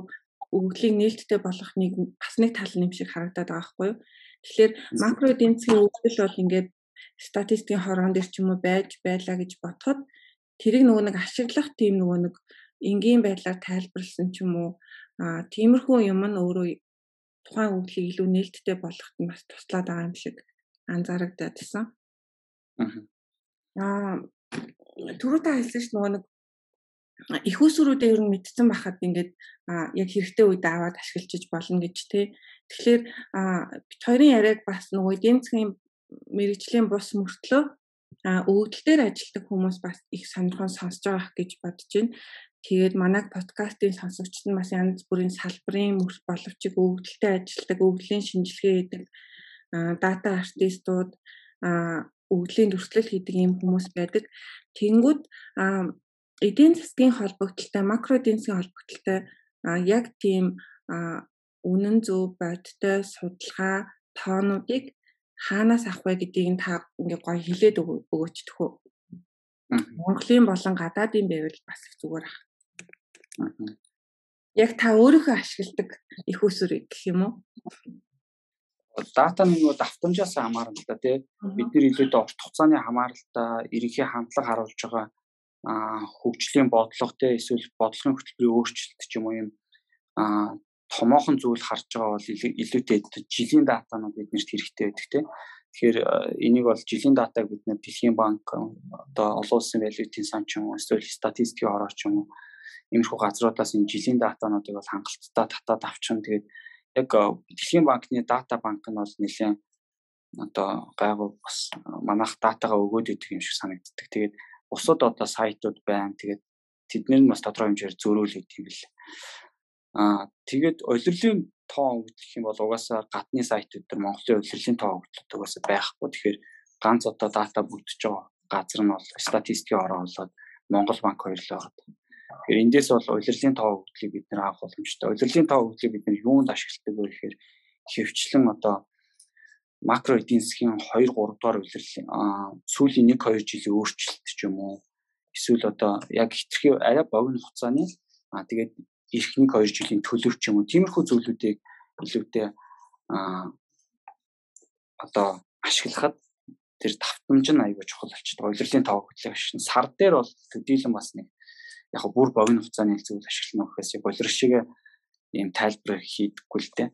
өгөгдлийг нээлттэй болгох нэг бас нэг тал юм шиг харагдаад байгаа байхгүй юу. Тэгэхээр макро эдийн засгийн өгөгдөл бол ингээд статистикийн хорон дээр ч юм уу байж байлаа гэж бодоход тэрийг нөгөө нэг ашиглах тийм нөгөө нэг энгийн байдлаар тайлбарлсан ч юм уу а тиймэрхүү юм нь өөрөө тухайн үглийг илүү нээлттэй болгоход нь бас туслаад байгаа юм шиг анзаарагдаад байсан. Аа түрүү та хэлсэн ш нөгөө нэг их усруудаа ер нь мэдсэн байхад ингээд яг хэрэгтэй үед аваад ашиглаж болно гэж тий. Тэгэхээр бит хоёрын яриаг бас нөгөө эдийн засгийн мэрэгжлийн бус мөртлөө өгдөл дээр ажилладаг хүмүүс бас их сонирхон сонсож байгаа гэж бодож байна. Тэгээд манай подкастын сонсогчид нь бас янз бүрийн салбарын боловч өгдөлтэй ажилладаг, өгдлийн шинжилгээ хийдэг, дата артистууд, өгдлийн дүрслэл хийдэг ийм хүмүүс байдаг. Тэнгүүд эдийн засгийн холбогдлолтой, макро эдийн засгийн холбогдлолтой яг тийм үнэн зөв бодтой судалгаа тоонуудыг хаанаас авах вэ гэдгийг та ингээ гоё хэлээд өгөөч төхөө. Монголын болон гадаадын байвал бас их зүгээр ах. Яг та өөрийнхөө ашигладаг их усүр гэх юм уу? Дата нөгөө давтамжаас хамаарна л да тий. Бид нэр илүүтэй урт хугацааны хамааралтай ерөнхий хандлага харуулж байгаа хөгжлийн бодлого тий эсвэл бодлогын хөтөлбөрийн өөрчлөлт ч юм уу юм томоохон зүйл харж байгаа бол илүүтэй жилийн датанууд биднэрт хэрэгтэй байдаг тийм. Тэгэхээр энийг бол жилийн датаг бид нэр Дэлхийн банк одоо олон улсын валютын сан ч юм уу эсвэл статистикийн ороо ч юм уу иймэрхүү газруудаас энэ жилийн датануудыг бол хангалттай татаад авчихна. Тэгээд яг Дэлхийн банкны дата банк нь бол нэлээд одоо гайгүй бас манайх датагаа өгөөд идэг юм шиг санагддаг. Тэгээд бусад одоо сайтууд байна. Тэгээд тэднэр нь бас тодорхой хэмжээр зөөрүүлээд юм бэл. Аа тэгээд улирлын тоо өгдөх юм бол угаасаа гадны сайтууд дээр Монголын улирлын тоо өгдлөд угаасаа байхгүй. Тэгэхээр ганц одоо дата бүгдж байгаа газар нь бол статистикийн ороо болоод Монгол банк хоёрлоо байгаа. Тэгэхээр эндээс бол улирлын тоо өгдлийг бид нэр авах боломжтой. Улирлын тоо өгдлийг бид нэр юунд ашигладаг вэ гэхээр хөвчлэн одоо макро эдийн засгийн 2 3 дугаар улирлын сүүлийн 1 2 жилийн өөрчлөлт ч юм уу эсвэл одоо яг хитрхи арай богино хугацааны аа тэгээд ирэх 1 2 жилийн төлөв ч юм уу тиймэрхүү зүйлүүдийг илүүтэй аа одоо ашиглахад тэр давтамж нь аягүй чухал болчихдог. Улирлын тоо хөтлөх шин сар дээр бол төдийлөн бас нэг яг бүр богино хугацааны зүйл ашиглана гэхээс яг улирал шиг ийм тайлбар хийдэггүй л дээ.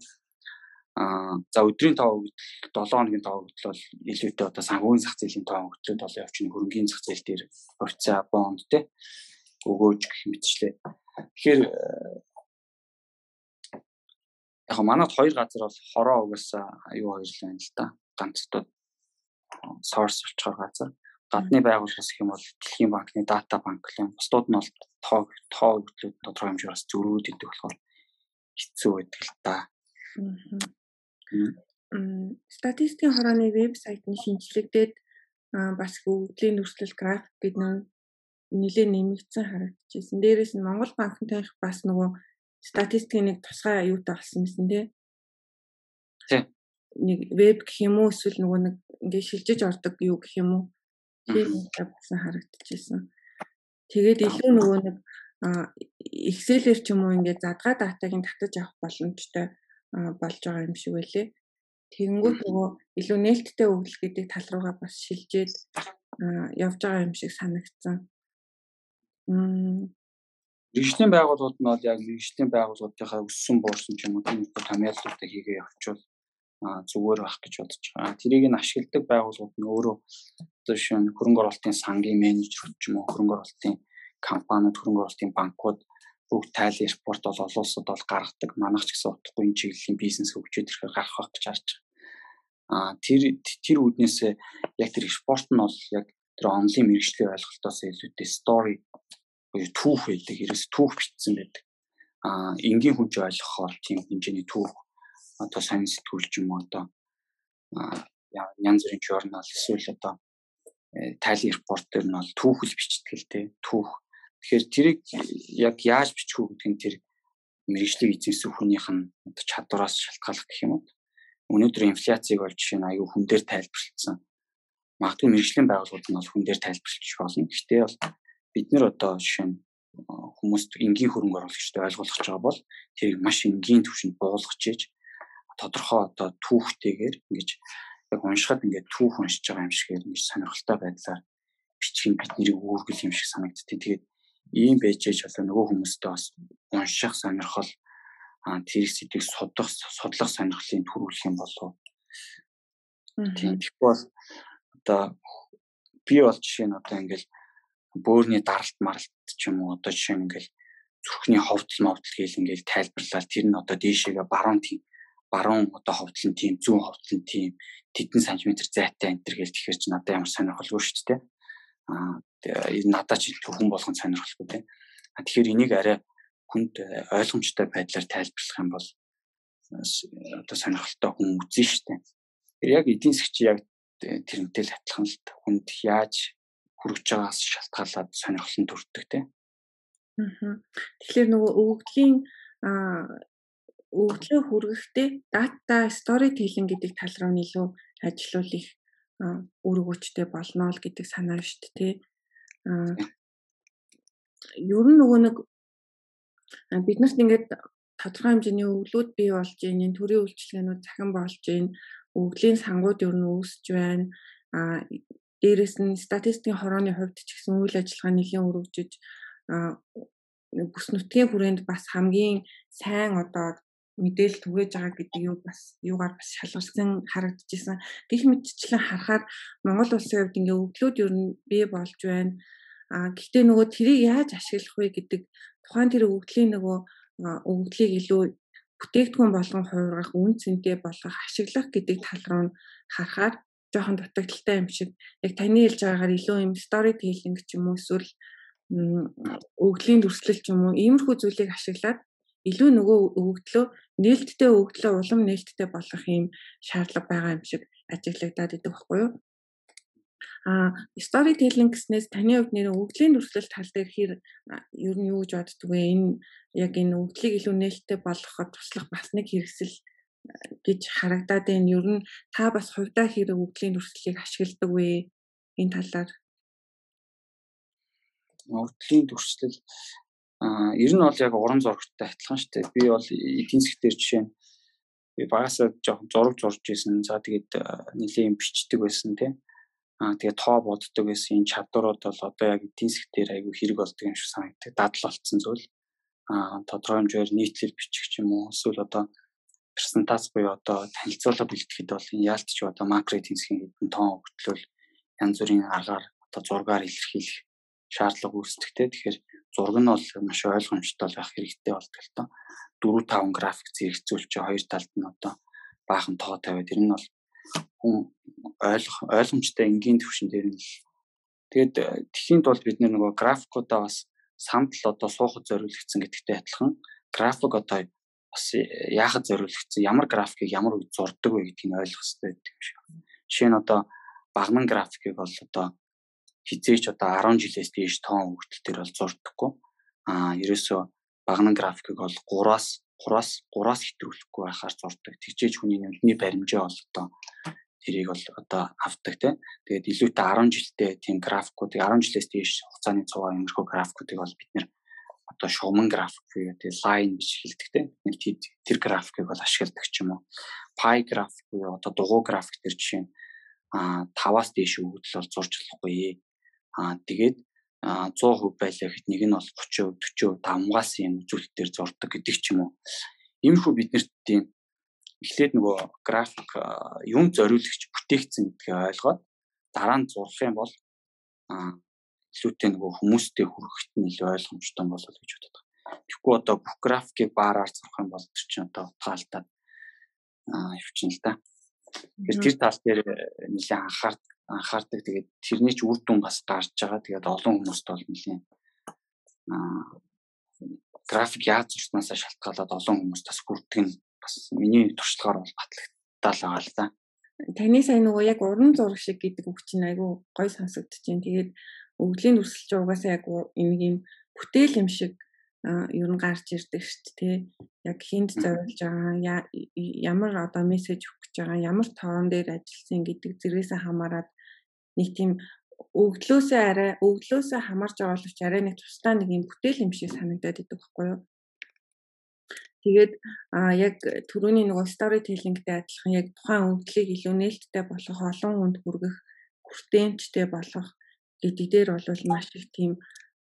Аа за өдрийн тоо хөдөл 7 хоногийн тоо хөдөл бол илүүтэй одоо санхүүгийн зах зээлийн тоо хөдлөлт бол явчихна хөрөнгөний зах зээл дээр хувьцаа бонд те өгөөж гэх мэтчлээ. Тэгэхээр яг манад хоёр газар бол хороо угаасаа аюу хоёр л байна л да. Ганц одоо source болчоор газар. Гадны байгууллагаас гэх юм бол Дэлхийн банкны дата банк л бусдууд нь бол тоо тоо хөдлөлт тодорхой хэмжээр бас зөрүүд идэг болохоор хэцүү байдаг л да. Статистикийн хорооны вебсайт нь шинжлэгдээд бас өгдлийн нөхцөл график гэдэг нэлээд нэмэгдсэн харагдчихсэн. Дээрээс нь Монгол банкнтай бас нөгөө статистикийн нэг тусгай аюутай болсон юмсэн тий. Тий. Нэг веб гэх юм уу эсвэл нөгөө нэг ингээ шилжиж ордог юу гэх юм уу. Тийм басан харагдчихсэн. Тэгээд илүү нөгөө нэг Excel-ээр ч юм уу ингээ задгаа датаг нь татаж авах боломжтой болж байгаа юм шиг байлээ. Тэгэнгүүт нөгөө илүү нээлттэй өгөл гэдэг тал руугаа бас шилжээд явж байгаа юм шиг санагдсан. Мэргэжлийн байгууллагууд нь бол яг мэргэжлийн байгууллагуудынхаа өссөн буурсан ч юм уу тийм их хамяалтуудыг хийгээ явуучвал зүгээр байх гэж бодож байгаа. Тэрийг нь ашигладаг байгууллагууд нь өөрөө одоо шин хөрөнгө оруулалтын сангийн менежер ч юм уу хөрөнгө оруулалтын компаниуд хөрөнгө оруулалтын банкуд бүгд тайлын репорт бол олон улсад бол гаргадаг. Манайх ч гэсэн утгагүй энэ чиглэлийн бизнес хөгжөөд ирэхээр гарах байх гэж харж байгаа. Аа тэр тэр үднээс яг тэр репорт нь бол яг тэр онлайн мэрэгжлийн ойлголтоос илүүтэй story буюу түүх байдаг. Ерөөс түүх бичсэн байдаг. Аа энгийн хүн ч ойлгохоор тийм хэмжээний түүх одоо сайн сэтгүүл ч юм уу одоо янз бүрийн журнал эсвэл одоо э, тайлын репорт дээр нь бол түүхэл дээ. Түүх. Тэгэхээр тэрийг яг яаж бичих үү гэдэг нь тэр мэрэгжлийг эзэмсэн хүнийх нь чадвараас шалтгаалах гэх юм уу. Өнөөдөр инфляцийг бол жишээ нь аюу хүн дээр тайлбарлагдсан магадгүй мэрэгжлийн байгууллагууд нь бол хүн дээр тайлбарлаж болно. Гэхдээ бол бид нэр одоо жишээ нь хүмүүст энгийн хөрөнгө оруулагчтай ойлгуулах гэж байгаа бол тэрийг маш энгийн түвшинд буулгаж ийж тодорхой одоо түүхтэйгээр ингэж яг уншихад ингээд түүх уншиж байгаа юм шиг ингэж сонирхолтой байдлаар бичих нь бидний үүргэл юм шиг санагдтыг. Тэгээд ийм байжээж болоо нөгөө хүмүүстээ бас унших сонирхол аа тэр сэдвийг судлах судлах сонирхлын төрүүлэх юм болов. Тийм тэгвэл одоо би бол жишээ нь одоо ингээл бөөрийн даралт маралт ч юм уу одоо жишээ нь ингээл зүрхний ховдол мовдол гээл ингээл тайлбарлаад тэр нь одоо дээшээгээ баруун тийм баруун одоо ховдол нь тийм зүүн ховдол нь тийм тэдэн сантиметр зайтай энэ төр гээл тэгэхээр чи надад ямар сонирхолгүй шүү дээ. Аа надад чи хүн болгон сонирхолгүй. А тэгэхээр энийг арай хүнд э, ойлгомжтой байдлаар тайлбарлах юм бол одоо сонирхолтой хүн үзэн штэ. Тэр яг эдийн засгч яг тэрнтэй л адилхан л хүнд яаж хүрэж байгаас шалтгаалаад сонирхол нь төрдөг. Аа. Тэгэхээр нөгөө өвгдлийн өвгдлөө хүргэхдээ дата storytelling гэдэг тал руу илүү ажиллуулах үр өгөөчтэй болно л гэдэг санаа шүү дээ. Аа ер нь нөгөө нэг бид нарт ингээд тодорхой хэмжээний өвлүүд бий болж байна. Төрийн үйлчлэгээнүүд захин болж байна. Өвглийн сангууд ер нь үүсэж байна. Аа дээрэс нь статистикийн хорооны хувьд ч гэсэн үйл ажиллагаа нэлийн өргөжж бүс нутгийн хүрээнд бас хамгийн сайн одоо мэдээлэл түгээж байгаа гэдэг юу бас юугаар бас шалгалсан харагдчихсан. Гэх мэтчлэн харахаар Монгол улсын хувьд ингээ өвдлүүд ер нь бий болж байна. А гэхдээ нөгөө тэрийг яаж ашиглах вэ гэдэг тухайн тэр өвдлийн нөгөө өвдлийг илүү бүтээгдэхүүн болгон хуургах, үн цэнтэй болгох, ашиглах гэдэг тал руу харахаар жоохон дутагдaltaй юм шиг яг таны хэлж байгаагаар илүү юм storytelling ч юм уу эсвэл өвглийн дүрслэл ч юм уу иймэрхүү зүйлийг ашиглаад илүү нөгөө өвгдлөө нээлттэй өвгдлөө улам нээлттэй болгох юм шаардлага байгаа юм шиг ажиглагдаад идэг байхгүй юу? А storytelling гэснээс таны хувьд нэр өвглийн дүрслэл тал дээр хэр ер нь юу гэж боддөг вэ? Энэ яг энэ өвглийг илүү нээлттэй болгоход туслах бас нэг хэрэгсэл гэж харагдаад байна. Ер нь та бас хувьдаа хэрэг өвглийн дүрслэлийг ашигладаг вэ? Энэ талаар өвглийн дүрслэл аа ер нь бол яг уран зурагтай адилхан шүү дээ. Би бол эдийн засгтэр жишээ нь би багасаа жоохон зураг зурж исэн. За тэгээд нэлийн бичдэг байсан тийм. Аа тэгээд тоо боддог байсан энэ чадварууд бол одоо яг эдийн засгтэр айгүй хэрэг болдог юм шиг санагддаг. Дадал болцсон зүйл. Аа тодорхой хэмжээр нийтлэл бичих ч юм уу эсвэл одоо презентац буюу одоо танилцуулга бэлтгэхэд бол энэ яалтч одоо макро эдийн засгийн хэдэн тоон өгтлөл янз бүрийн аргаар одоо зургаар илэрхийлэх шаардлага үүсдэгтэй. Тэгэхээр зураг нь бол маш ойлгомжтой байх хэрэгтэй болдог л тоо. 4 5 график зэрэгцүүлж хоёр талд нь одоо баахан тоо тавиад тэр нь бол хүн ойлгох ойлгомжтой энгийн төвшин дээр нь тэгээд тэхийн тулд бид нөгөө графикуудаа бас самт л одоо суухад зориулагдсан гэдэгтэй адилхан график одоо бас яахад зориулагдсан ямар графикийг ямар үед зурдаг вэ гэдгийг ойлгох хэрэгтэй гэдэг юм шиг. Жишээ нь одоо багнан графикийг бол одоо хизээч одоо 10 жилээс дээш тоон хөвгтөл төр бол зурдаггүй. Аа ерөөсөө багнан графикийг бол 3-аас 3-аас 3-аас хэтрүүлэхгүй байхаар зурдаг. Тэгжээж хүний нүдний баримжаа бол одоо тэрийг бол одоо авдаг тийм. Тэгээд илүүтэй 10 жилдээ тийм графикуудыг 10 жилээс дээш хугацааны цуваа юмрхүү графикуудыг бол бид нэр одоо шугамн график буюу тэгээ лайн гэж хэлдэг те нэг тэр графикийг бол ашигладаг ч юм уу пай график буюу одоо дугуй график төр жишээ нь а 5-аас дээш өгдөл бол зурж болохгүй а тэгээд 100% байлаа гэхэд нэг нь бол 30%, 40% тамгаас юм үзүүлэлтээр зурдаг гэдэг ч юм уу. Иймэрхүү биднэрт тийм эхлээд нөгөө график юм зориулагч бүтээгдсэн гэдгийг ойлгоод дараа нь зурх юм бол илүүтэй нөгөө хүмүүстэй хүрэхэд нь илүү ойлгомжтой болол гэж боддог. Тэгэхгүй одоо бүх графикийг баараар зурх юм бол тэр чинь одоо утгаалтаад аа явчихна л да. Тэгэхээр тэр тал дээр нэлээд анхаар анхаардаг. Тэгээд тэрний ч үр дүн бас гарч байгаа. Тэгээд олон хүмүүст бол нэлээд аа график яаж зурснаасаа шалтгаалаад олон хүмүүс бас хүрдэг нь бас миний туршлагаар бол батлагтаал байгаа л да. Таны сайн нөгөө яг уран зураг шиг гэдэг үг чинь айгүй гой сонсогдож байна. Тэгээд өвглийн дүрслэлч угаасаа яг нэг юм бүтээл юм шиг ер нь гарч ирдэг шүү дээ. Яг хинт зориулж байгаа ямар одоо мессеж өгөх гэж байгаа ямар тоон дээр ажилласан гэдэг зэрэгсээ хамаарат нэг тийм өгдлөөсөө арай өгдлөөсөө байгаа боловч арай нэг тусдаа нэг юм бүтээл юм шиг санагдаад идэг байхгүй юу? Тэгээд яг түрүүний нөгөө storytelling-тэй адилхан яг тухайн өвдлийг илүү нээлттэй болгох, олон хүнд хүргэх, хүртээмжтэй болгох гэдэг дээр бол маш их тийм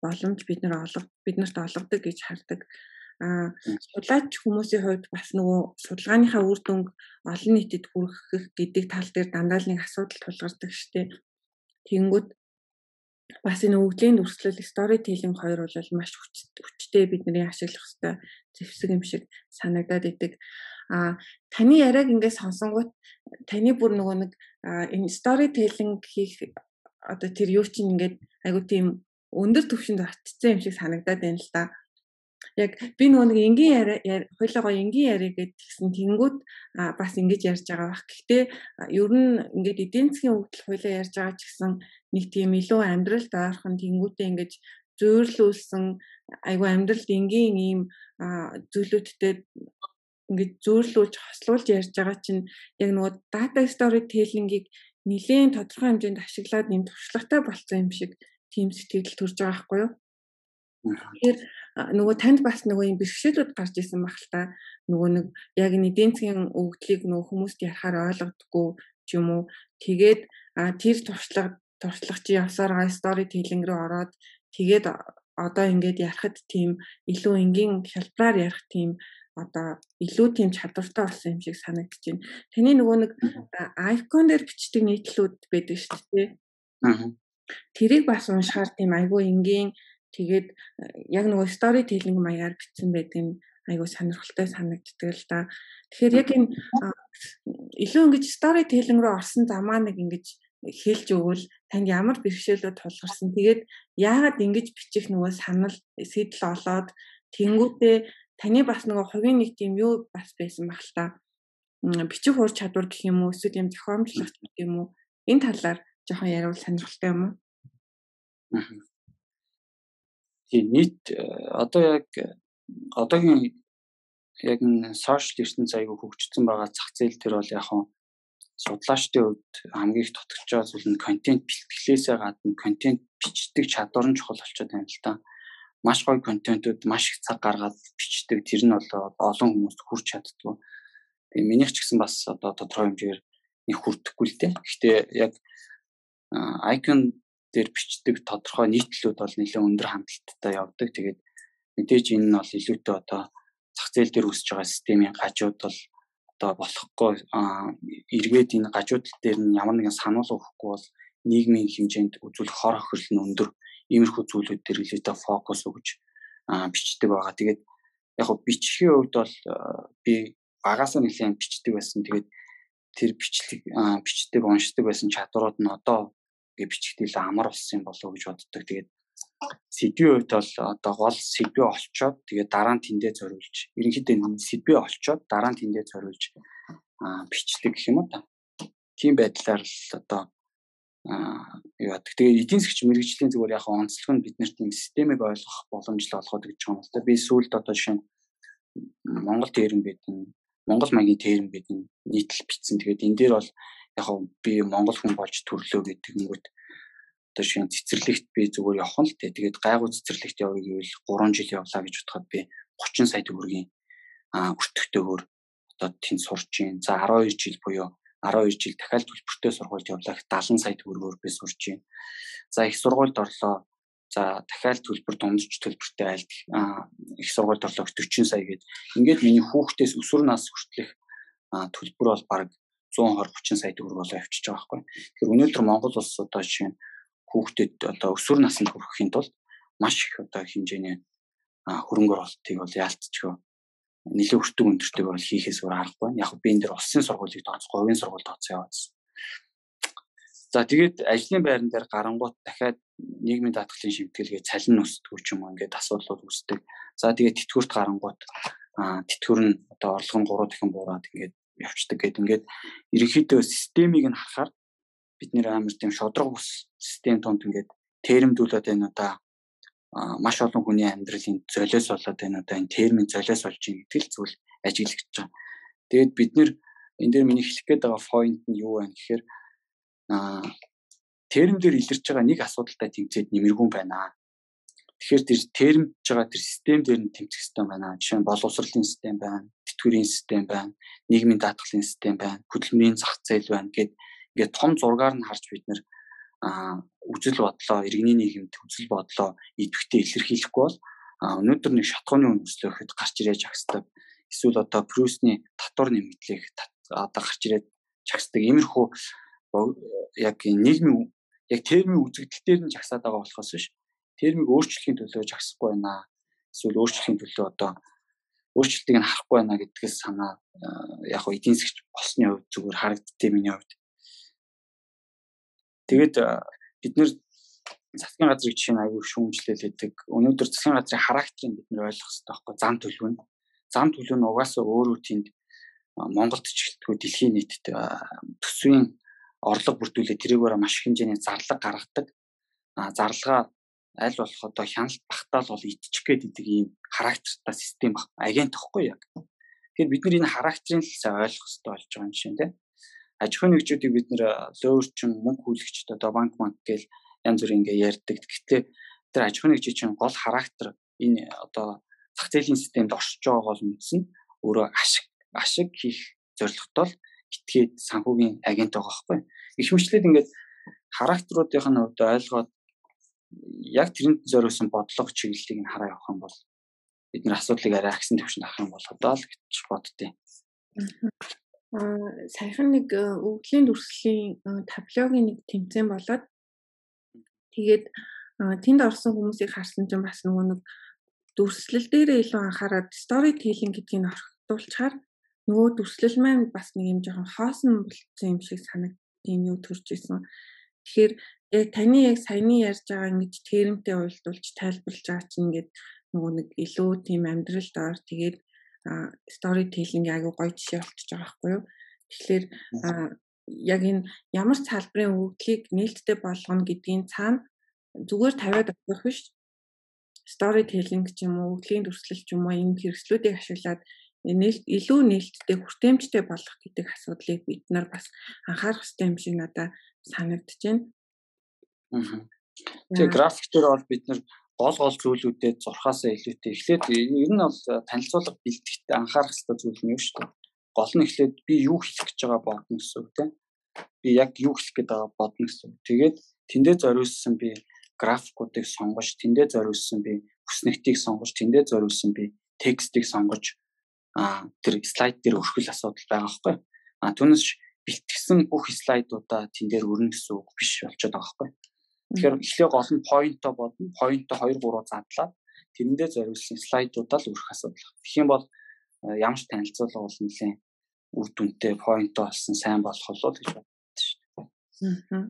боломж бид нар олго биднэрт олгодог гэж хардаг. Аа судлаач хүмүүсийн хувьд бас нөгөө судалгааныхаа үр дүнг олон нийтэд хүргэх гэдэг тал дээр дандаа л нэг асуудал тулгардаг штеп. Тэнгүүд бас энэ өвглийн дүрслэл storytelling хоёр бол маш хүчтэй бидний ашиглах хэвээр зэвсэг юм шиг санагдаад идэг. А таны яриаг ингээд сонсонгууд таны бүр нөгөө нэг энэ storytelling хийх одоо тэр юу чинь ингээд айгу тийм өндөр түвшинд очсон юм шиг санагдаад байна л да. Яг би нөгөө нэг энгийн яриа хоёлоо энгийн яриа гэдгийгсэн тэнгүүд бас ингэж ярьж байгаа бах. Гэхдээ ер нь ингээд эдийн засгийн хөгжил хоёлоо ярьж байгаа ч гэсэн нэг тийм илүү амьдралд ойрхон тэнгүүтээ ингэж зөөрлүүлсэн айгу амьдралд энгийн ийм зүйлүүдтэй ингээд зөөрлүүлж хослуулж ярьж байгаа чинь яг нөгөө data storytelling-ийг нэлээд тодорхой хэмжээнд ашиглаад нэм туршлагатай болсон юм шиг тийм сэтгэл төрж байгаа байхгүй юу? Тэгэхээр нөгөө танд бас нөгөө юм бэрхшээлүүд гарч исэн баг л та. Нөгөө нэг яг эдийн засгийн өгдлийг нөгөө хүмүүст ярахаар ойлгодоггүй ч юм уу. Тэгээд тэр туршлага туршлага чи явсаар гай стори телинг рүү ороод тэгээд одоо ингээд ярахад тийм илүү энгийн хялбараар ярих тийм одоо илүү тийм чадвартай болсон юм шиг санагдаж байна. Таны нөгөө нэг айкон дээр бичдэг нийтлүүд байдаг шүү дээ. Аа. Тэрийг бас уншихаар тийм айгүй энгийн тэгээд яг нөгөө стори телинг маягаар бичсэн байдаг нь айгүй сонирхолтой санагддаг л да. Тэгэхээр яг энэ илүү ингэж стори телинг рүү орсон замаа нэг ингэж хэлж өгвөл танд ямар бэрхшээлүүд тулгарсан. Тэгээд яагаад ингэж бичих нөгөө санал сэтэл олоод тэнгуүтээ таны бас нөгөө хувийн нэг тийм юу бас байсан баг л та. Бичих ур чадвар гэх юм уу эсвэл юм зохиомжлох гэх юм уу энэ талаар жоохон яриул сонирхолтой юм уу? Тийм нийт э, одоо яг одоогийн яг н сошиал ертөнц аягүй хөгжсөн байгаа зах зээл төр бол яг судлаачдын хувьд хамгийн их тотгож байгаа зүйл нь контент бэлтгэлээсээ гадна контент бичдэг чадвар нь чухал болчиход байна л да. Маш гоё контентууд маш их цаг гаргаад бичдэг. Тэр нь бол олон хүмүүст хүрч чаддгүй. Тэгээ минийх ч гэсэн бас одоо тодорхой хэмжээгээр их хүрдэхгүй л дээ. Гэхдээ яг icon дээр бичдэг тодорхой нийтлүүд бол нэлээд өндөр хандлттай явдаг. Тэгээд мэдээж энэ нь бол илүүтэй одоо зах зээл дээр үсэж байгаа системийн гажууд бол одоо болохгүй эргээд энэ гажууд дээр нь ямар нэгэн санал өгөхгүй бол нийгмийн хэмжээнд үзүүлэх хор хохирол нь өндөр иймэрхүү зүйлүүд дээр илүүтэй фокус өгж бичдэг байгаа. Тэгээд яг го бичгийн хувьд бол би багасаа нэлээд бичдэг байсан. Тэгээд тэр бичлэг бичдэг уншдаг байсан чадварууд нь одоо гэ бичгтэл амар болсон болов уу гэж боддог. Тэгээд сэдвийн хувьд бол одоо гол сэдвээ олцоод тэгээд дараа нь тэндээ зориулж ерөнхийдөө сэдвээ олцоод дараа нь тэндээ зориулж бичдэг гэх юм уу та. Тийм байдлаар л одоо яадаг. Тэгээд эдийн засгч мэрэгжлийн зүгээр яг онцлог нь бид нарт тийм системийг ойлгох боломжтой болгоод гэж байгаа юм л та. Би сүүлд одоо жишээ нь Монгол терм бидэн Монгол маягийн терм бидэн нийтлэл бичсэн. Тэгээд энэ дээр бол яг би Монгол хүн болж төрлөө гэдэг юмгууд одоо шинэ цэцэрлэгт би зүгээр явах нь л тэ. Тэгээд гайгүй цэцэрлэгт явъя гэвэл 3 жил явлаа гэж бодоход би 30 сая төгрөгийн аа өртөгтэйгөр одоо тэнд сурч जैन. За 12 жил буюу 12 жил дахиад төлбөртэй сургуульд явлаа 70 сая төгрөгөөр би сурч जैन. За их сургуульд орлоо. За дахиад төлбөр дундч төлбөртэй айлт их сургуульд орлоо 40 сая гээд ингээд миний хүүхдээс өсвөр нас хүртэлх төлбөр бол бараг 120 30 сая төгрөг болоо явчихж байгаа байхгүй. Тэгэхээр өнөөдөр Монгол улс одоо жишээ нь хүүхдэд одоо өсвөр наснд хүрэхийн тулд маш их одоо хэмжээний хөрөнгө оруулалтыг бол яалтчгүй нэлээд өртөг өндөртэйг бол хийхээс өөр аргагүй. Яг би энэ дэр улсын сургуулийг тооцохгүй, хувийн сургууль тооцоо яваадсан. За тэгээд ажлын байран дээр гарангуут дахиад нийгмийн даатгалын шимтгэлгээ цалин өсдгүү ч юм уу ингээд асуудлууд үүсдэг. За тэгээд тэтгэврт гарангуут тэтгэвэр нь одоо орлого нь 3 дахин буураад ингээд явцдаг гэдэг ингээд ерөнхийдөө системийг нь харахаар бид нэр амар тийм шодрог бус систем тунд ингээд термдүүлээд байна одоо маш олон хүний амьдралын золиос болоод байна одоо энэ термин золиос болж байна гэдэг л зүйл ажиглагдж байгаа. Тэгээд бид нэр энэ дээр миний хэлэх гээд байгаа point нь юу вэ гэхээр терм дээр илэрч байгаа нэг асуудалтай тэмцээд нэмэргүй байна. Тэгэхээр тэр термж байгаа тэр систем дээр нь тэмцэх систем байна. Жишээ нь боловсролын систем байна, тэтгэврийн систем байна, нийгмийн даатгалын систем байна, хөдөлмөрийн зах зээл байна гэд ингээд том зургаар нь харж бид нэр үзэл бодлоо, иргэний нийгэмд үзэл бодлоо идэвхтэй илэрхийлэхгүй бол өнөөдөр нэг шатхууны үндэслэл гэхэд гарч ирээж агсдаг. Эсвэл одоо Прүсний татвар нэмэгдлийг одоо гарч ирээд чагсдаг. Иймэрхүү яг нийгмийн яг термийн үзэгдэл дээр нь жагсаад байгаа болохоос биш термийг өөрчлөхийн төлөө жагсахгүй байна. Эсвэл өөрчлөхийн төлөө одоо өөрчлөлтийг нь харахгүй байна гэдгээс санаа яг хөө эдийн засгч болсны хувьд зүгээр харагддээ миний хувьд. Тэгээд бид нэр засгийн газрыг жишээ нь аягүй шүүмжлэл хийдэг. Өнөөдөр засгийн газрын характерыг бид нэр ойлгох хэрэгтэй байхгүй зам төлөв нь. Зам төлөв нь угаасаа өөрөө тэнд Монголд ч гэлтгүй дэлхийн нийтэд төсвийн орлого бүрдүүлээ тэрийгээр маш их хэмжээний зарлага гаргадаг. А зарлагаа аль болох одоо хяналт багтаал бол идчих гээд идэг ийм характертай систем баг. Агент тахгүй яг. Тэгэхээр бид нар энэ характерыг л сайн ойлгох хэрэгтэй болж байгаа юм шиг тийм. Аж ахуйн нэгжүүдийг бид нэр лоурчин мөнгө хүлэгчд одоо банк банк гээл янз бүрийн ингээ ярьдаг. Гэхдээ тэр аж ахуйн нэгжийн чинь гол характер энэ одоо зах зээлийн системд оршиж байгаа гол үндэс нь өөрөө ашиг ашиг хийх зорилготой л итгээд санхүүгийн агент байгаа байхгүй. Их хэмжлээд ингээд характеруудын нь хувьд ойлгоод яг тэрэнд зориулсан бодлого чиглэлийг нь хараа явах юм бол бид нар асуудлыг арай агсан төвшөнд авах юм бол одоо л гэж боддیں۔ Аа саяхан нэг э, өвдлийн дүрслэлийн э, таблогийн нэг тэмцээн болоод тэгээд тэнд орсон хүмүүсийг харсан чинь бас нөгөө нэг дүрслэл дээрээ илүү анхаарад story telling гэдгийг орхитуулчаар нөгөө дүрслэл маань бас нэг юм жоохон хоосон болчихсон юм шиг санагдсан юу төрж исэн. Тэгэхээр яг таны яг саяны ярьж байгаа ингэж термтэй уйлдуулж тайлбарлаж байгаа чинь ингээд нөгөө нэг илүү тийм амьдралд ор тэгээд стори тейлинг аягүй гоё жишээ болчихж байгаа байхгүй юу. Тэгэхээр яг энэ ямар салбарын өгөгдлийг нээлттэй болгоно гэдгийн цаана зүгээр тавиад өгөх биш стори тейлинг ч юм уу өгөглийн дүрслэл ч юм уу энэ хэрэгслүүдийг ашиглаад нээлт илүү нээлттэй хүртээмжтэй болгох гэдэг асуудлыг бид нар бас анхаарах хэрэгтэй юм шиг надад санагдаж байна. Тэгээ график дээр бол бид нар гол гол зүйлүүдэд зурхаасаа илүүтэй эхлээд ер нь бол танилцуулга бэлтгэхдээ анхаарах хэрэгтэй зүйл нь юу шүү дээ. Гол нь эхлээд би юу хэлэх гэж байгаа бодно гэсэн үг тийм. Би яг юу хэлэх гээд байгаа бодно гэсэн үг. Тэгээд тэндээ зориулсан би графикуудыг сонгож, тэндээ зориулсан би хүснэгтийг сонгож, тэндээ зориулсан би текстийг сонгож а тэр слайд дээр өрхөл асуудал байгаа байхгүй. А түүнээс бэлтгэсэн бүх слайдуудаа тэн дээр өрнө гэсэн үг биш болчиход байгаа байхгүй. Тэгэхээр эхлээ гол нь поинтоо бодно. Поинтоо 2 3 задлаад тэрэндээ зориулсан слайдуудаа л өрөх асуудал. Тэгэх юм бол э, ямар ч танилцуулга бол нэлээд үр дүнтэй поинтоо олсон сайн болох болоо гэж боддог шүү дээ.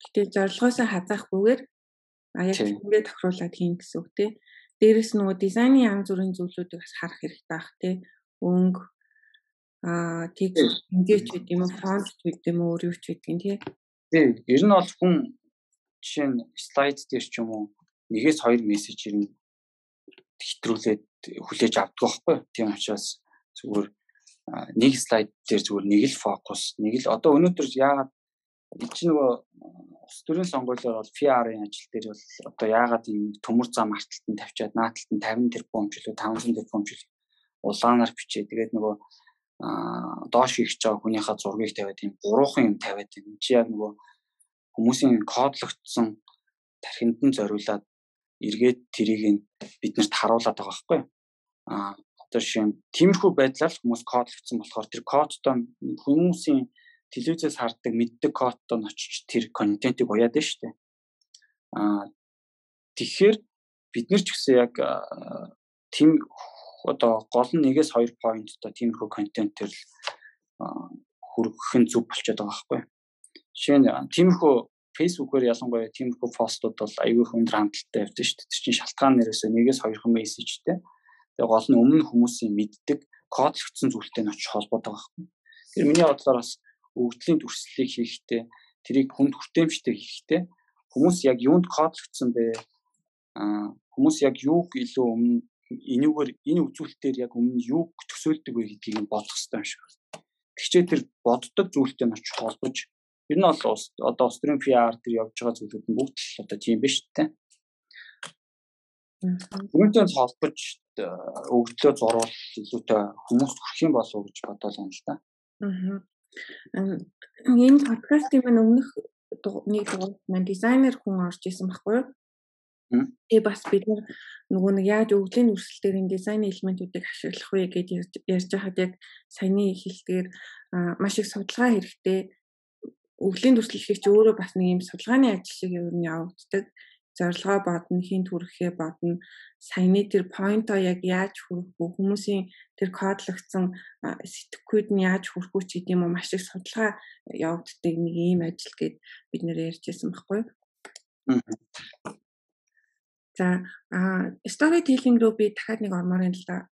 Гэтэ зорилгоосоо хазаахгүйгээр а яг ингэ тохируулаад хийн гэсэн үг тий. Дээрэс нөгөө дизайны янз бүрийн зүйлүүдийг бас харах хэрэгтэй байх тий. Өнгө аа тэг ингэж байд юм уу фонт байд юм уу өөр юу ч байдгийн тий. Тий, ер нь бол хүн жишээ нь слайд дээр ч юм уу нэгээс хоёр мессежийг нь хэтрүүлээд хүлээж авдаг байхгүй. Тийм учраас зүгээр нэг слайд дээр зүгээр нэг л фокус, нэг л одоо өнөөдөр яагаад чи нөгөө ус төрийн сонгуулиор бол PR-ын ажил дээр бол одоо яагаад юм төмөр зам арталтанд тавьчаад нааталт нь 50 тэрбум ч илүү 500 тэрбум илүү улаанаар бичээ. Тэгээд нөгөө доош ихж байгаа хүнийхээ зургийг тавиад юм буруухан юм тавиад юм. Чи яг нөгөө хүмүүсийн кодлогдсон тархинд нь зориулаад эргээд тэрийг биднэрт харуулад байгаа байхгүй. А одоо жишээ нь тиймэрхүү байдлаар хүмүүс кодлогдсон болохоор тэр кодтой хүмүүсийн телевизээс харддаг мэддэг кодтой нь очиж тэр контентийг уяад нь штэ. А тэгэхээр бид нар ч гэсэн яг тийм одоо гол нь нэгээс хоёр поинттой тиймэрхүү контентээр л хүргэх нь зүг болчиход байгаа байхгүй Жишээ нь тиймэрхүү Facebook-оор ялангуяа тиймэрхүү постууд бол аюул өндөр хандлттай явдаг шүү дээ. Тэр чинь шалтгаан нэрээсээ нэгээс хоёрхан мессежтэй. Тэгээ гол нь өмнө хүмүүсийн мэддэг кодлогдсон зүйлтэй нь очиж холбоотой юм. Тэр миний бодлоор бас өгдлийн дүрслэлийг хийхдээ тэрийг хүнд хүртээмжтэй хийхдээ хүмүүс яг юунд кодлогдсон бэ? Аа хүмүүс яг юуг илүү өмнө энүүгээр энэ үзүүлэлтээр яг өмнө юуг төсөөлдөг вэ гэдгийг нь бодох хэрэгтэй юм шиг. Тэгчээ тэр боддог зүйлтэй нь очиж холбож Ер нь бол одоо Austrian PR дээр явж байгаа зүйлүүд нь бүгд л одоо тийм биш үү? Үүнтэй холбож өгдлөө зурвал илүүтэй хүмүүст хүрэх юм болов уу гэж бодоод байна л да. Аа. Энэ подкастын маань өмнөх нэг дугаар маань дизайнер хүн орж исэн баггүй юу? Тэгээ бас бид нөгөө нэг яаж өвглийн өрсөл дээр энэ дизайн элементүүдийг ашиглах вэ гэж ярьж байхад яг саяны хэлтгээр маш их судалгаа хэрэгтэй. Өвглийн дүрслэлхийг чи өөрөө бас нэг юм судалгааны ажил шиг ер нь явагддаг зорилгоо бодно, хинт хүрэхээ бодно. Саяны тэр поинто яг яаж хүрэх вэ? Хүмүүсийн тэр кодлогдсон сэтгхүйд нь яаж хүрэх вэ гэдэг юм уу маш их судалгаа явагддаг нэг ийм ажил гээд бид нэр ярьжсэн байхгүй юу? За а storytelling руу би дахиад нэг ормоор юм л да.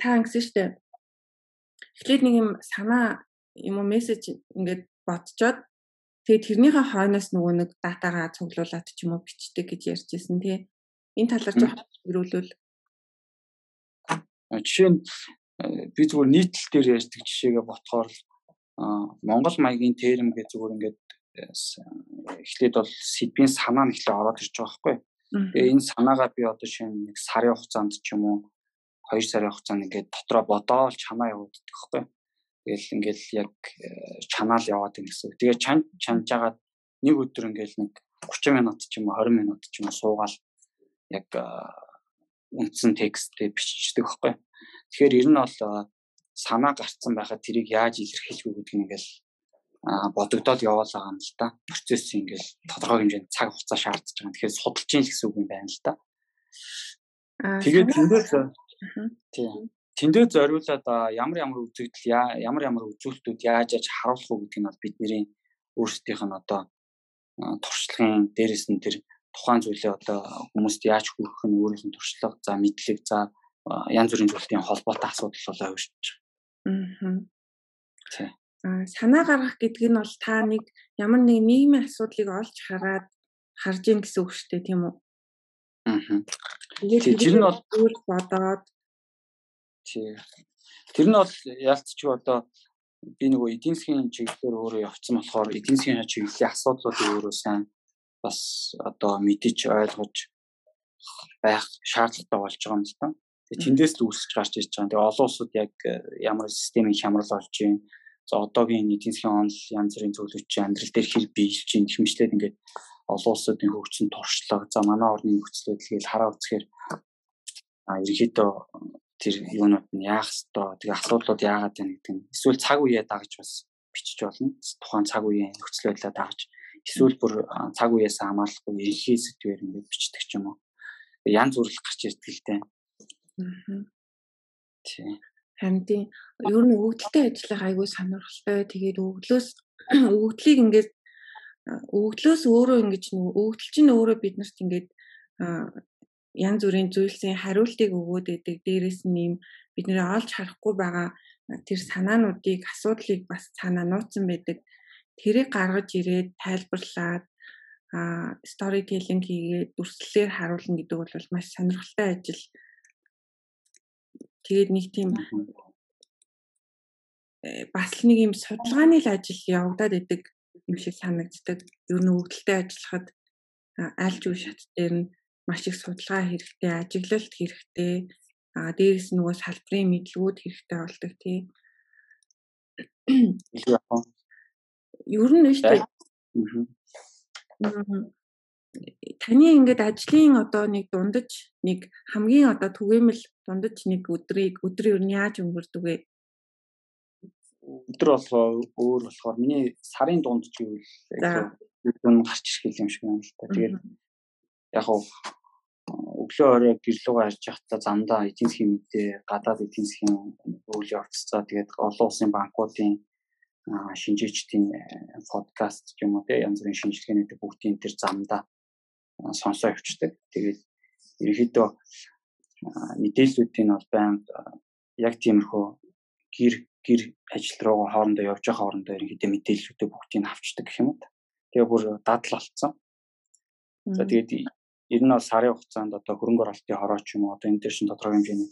Та ингэсэн шүү дээ. Эхлээд нэг юм санаа юм уу мессеж ингээд бодцоод Тэгээд тэрнийхээ хойноос нөгөө нэг датагаа цуглуулад ч юм уу бичдэг гэж ярьж ирсэн тий. Энэ талаар жоохон хөрвүүлвэл жишээ нь э, би зүгээр нийтлэл дээр ярьдаг жишээгээ ботхоор Монгол маягийн терм гэж зүгээр ингээд э, эхлээд бол сэдвийн санаа нь эхлээ ороод ирж байгаа байхгүй. Тэгээ энэ санаагаа би одоо шинэ нэг сарын хугацаанд ч юм уу 2 сарын хугацаанд ингээд дотроо бодоол чанаа явуулдаг байхгүй. Тэгэл ингээл яг э, чанаал яваад ин гэсэн. Тэгээ чан чанж жагаад нэг өдөр ингээл нэг 30 минут ч юм уу 20 минут ч юм уу суугаал яг э, үндсэн текстээ биччихдэг байхгүй. Тэгэхээр ер нь бол э, санаа гарцсан байхад тэрийг яаж илэрхийлэх вэ гэдгийг ингээл бодогдоод яваал байгаа юм л да. Процесс ингээл тодорхой хэмжээнд цаг хугацаа шаардж байгаа. Тэгэхээр судалж ийн л гэсэн үг юм байна л да. Тэгээд тэндээс тийм тэндээ зориулаад ямар ямар үзэгдэл ямар ямар үзүүлэлтүүд яаж яаж харуулах уу гэдгийг нь бол бидний өөрсдийнх нь одоо туршлагын дээрээс нь тэр тухайн зүйлээ одоо хүмүүст яаж хүргэх нь өөрийнх нь туршлага за мэдлэг за янз бүрийн зүйлтийн холбоотой асуудал болоо байгаа. Аа. санаа гаргах гэдэг нь бол та нэг ямар нэг нийгмийн асуудлыг олж хараад харж ийн гэсэн үг шүү дээ тийм үү? Аа. Тэгээд тэр нь бол өөр бодоод Тий. Тэр нь бол яалтчгүй одоо би нөгөө эдийн засгийн чиглэлээр өөрөө явцсан болохоор эдийн засгийн чиглэлийн асуудлуудыг өөрөө сайн бас одоо мэдэж ойлгож байх шаардлагатай болж байгаа юм л та. Тэгээ тэндээс л үүсэж гарч ирж байгаа. Тэгээ олон улсууд яг э, ямар системийн хямрал болж байна. За одоогийн эдийн засгийн онол янз бүрийн зөвлөгч амьдрал дээр хэр биелж чинь хэмжлээд ингээд олон улсуудын хөгжсөн туршлага за манай орны нөхцөл байдлыг хараа үзэхээр а ерөөдөө тэр юунууд нь яах ёстой? Тэгээ асуудлууд яагаад байна гэдэг нь. Эсвэл цаг үеэ дагж бас бичиж болно. Тухайн цаг үеийн нөхцөл байдлаа дагж эсвэл бүр цаг үеэс хамаарахгүй ерхий сэдвээр ингээд бичдэг ч юм уу. Янз бүр гарч ирдэг л дээ. Тий. Харин тийм ер нь өгдөлтэй ажиллах айгүй сонирхолтой. Тэгээд өгдлөөс өгдлийг ингээд өгдлөөс өөрөө ингэж нөгөө өгдөл чинь өөрөө биднэрт ингээд янз бүрийн зүйлсийн хариултыг өгөөд өгдөг. Дээрээс нь ийм бид нэр олж харахгүй байгаа тэр санаануудыг асуудлыг бас цаанаа нууцсан байдаг. Тэрийг гаргаж ирээд тайлбарлаад а storytelling хийгээд дүрслэлээр харуулна гэдэг бол маш сонирхолтой ажил. Тэгээд нэг тийм э, бас нэг юм судалгааны л ажил явагдаад идэг юм шиг санагддаг. Ер нь өвдөлтөй ажиллахад аль зүйл шат дээр нь маш их судалгаа хэрэгтэй, ажиглалт хэрэгтэй. Аа дээрээс нөгөө салбарын мэдлгүүд хэрэгтэй болдог тий. Ер нь нь шүү дээ. Таны ингээд ажлын одоо нэг дундаж нэг хамгийн одоо түгээмэл дундаж нэг өдрийг өдөр юу яаж өнгөрдөг вэ? өдөр болохоор өөр болохоор миний сарын дунд гэвэл юм гарч ирэх юм шиг байна л та. Тэгээд яг уу өглөө орой гэрлүүгээ харж явахдаа замдаа эдийн засгийн мэдээ, гадаад эдийн засгийн үйл явцгаа тэгээд олон улсын банкуудын шинжээчдийн э, подкаст ч юм уу те янз бүрийн шинжилгээнүүд бүгдийн тэр замдаа сонсоо явчихдаг. Тэгээд ерөнхийдөө мэдээллүүдийн бол байнга яг тиймэрхүү гэр гэр ажил руугаа хоорондоо явж байгаа хоорондоо ерөнхийдөө мэдээллүүдээ бүгдийг авчдаг гэх юм уу. Тэгээ бүр дадал болцсон. За тэгээд ер нь бол сарын хугацаанд одоо хөрөнгө оруулалтын хороо ч юм уу? Одоо энэ дээр шин тодорхой хэмжээний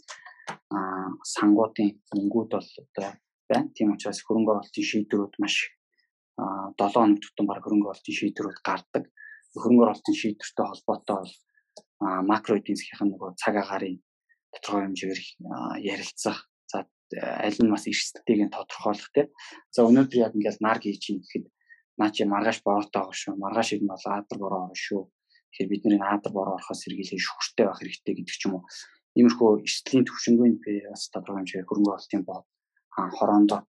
сангуудын мөнгүүд бол одоо байна. Тийм учраас хөрөнгө оруулалтын шийдвэрүүд маш аа 7 хоног тутам баг хөрөнгө оруулалтын шийдвэрүүд гардаг. Хөрөнгө оруулалтын шийдвэртэй холбоотой бол макро эдийн засгийн нөгөө цаг агаарын тодорхой хэмжээгээр ярилцах. За аль нь бас эрсдэлтийг нь тодорхойлох тийм за өнөөдөр яг ингээд нар хийж ийн гэхэд наа чи маргааш бороотой байгаа шүү. Маргааш ирнэ бол аадар бороо орно шүү тэгэхээр бид нэр аадар бороо орохоос сэргийлээ шүхртэй байх хэрэгтэй гэдэг ч юм уу иймэрхүү эрсдлийн төвшингүй би бас тодорхой хэмжээгээр хөрөнгө оруулалтын бод хороондоо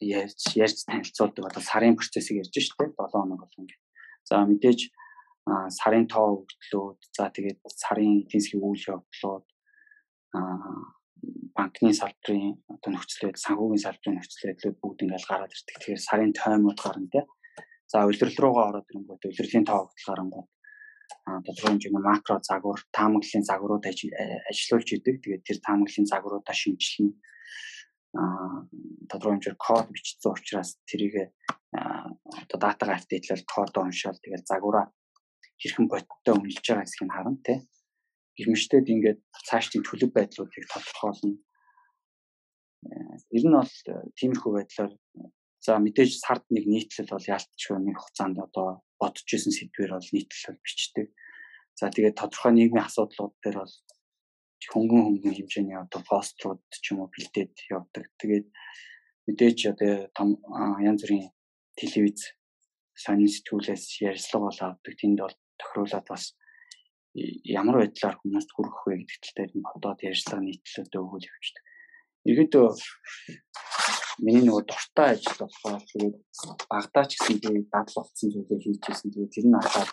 ярьж ярьж танилцуулдаг одоо сарын процессыг ярьж штэ 7 хоног болгон гэх. За мэдээж сарын тоо өгдлүүд за тэгээд сарын эдийн засгийн үйл явдлууд банкны салбарын одоо нөхцөл байдал санхүүгийн салбарын нөхцөл байдлууд бүгд ингээл гараад ирдэг. Тэгэхээр сарын тоймууд гарна тий. За улирал руугаа ороод ирэнгүүт улирлын тоо өгдөл гарангууд тодорхой хэмжээний макро загвар, таамаглалын загварууд ажиллуулж идэг. Тэгээд тэр таамаглалын загваруудаа шинжилнэ тодорхой хэмжээр код бичсэн учраас тэрийг одоо датагаа апдейтлал код уншаал тэгэл загвараа хэрхэн бодиттой үнэлж байгаа хэсгийг харна тий. Гэрмжтэд ингээд цаашдын төлөв байдлуудыг тодорхойлно. Ер нь бол тиймэрхүү байдлаар за мэдээж сард нэг нийтлэл бол яалтчгүй нэг хугацаанд одоо бодож исэн сэдвэр бол нийтлэл бичдэг. За тэгээд тодорхой нийгмийн асуудлууд дээр бол хөнгөн хөнгөн хэмжээний одоо пострууд ч юм уу бэлдээд явдаг. Тэгээд мэдээж одоо том янз бүрийн телевиз сонин сэтгүүлээс ярилцлага бол авдаг. Тэнд бол тохируулаад бас ямар байдлаар хүмүүст хүрэх вэ гэдэг талаар нь бодоод ярьцлага нийтлэлтэй өгөөл явчихдаг. Иргэдөө миний нөгөө дуртай ажил болохоор тэгээд багтаа ч гэсэн би дадал болсон зүйлээ хийж ирсэн. Тэгээд тэр нь ахаад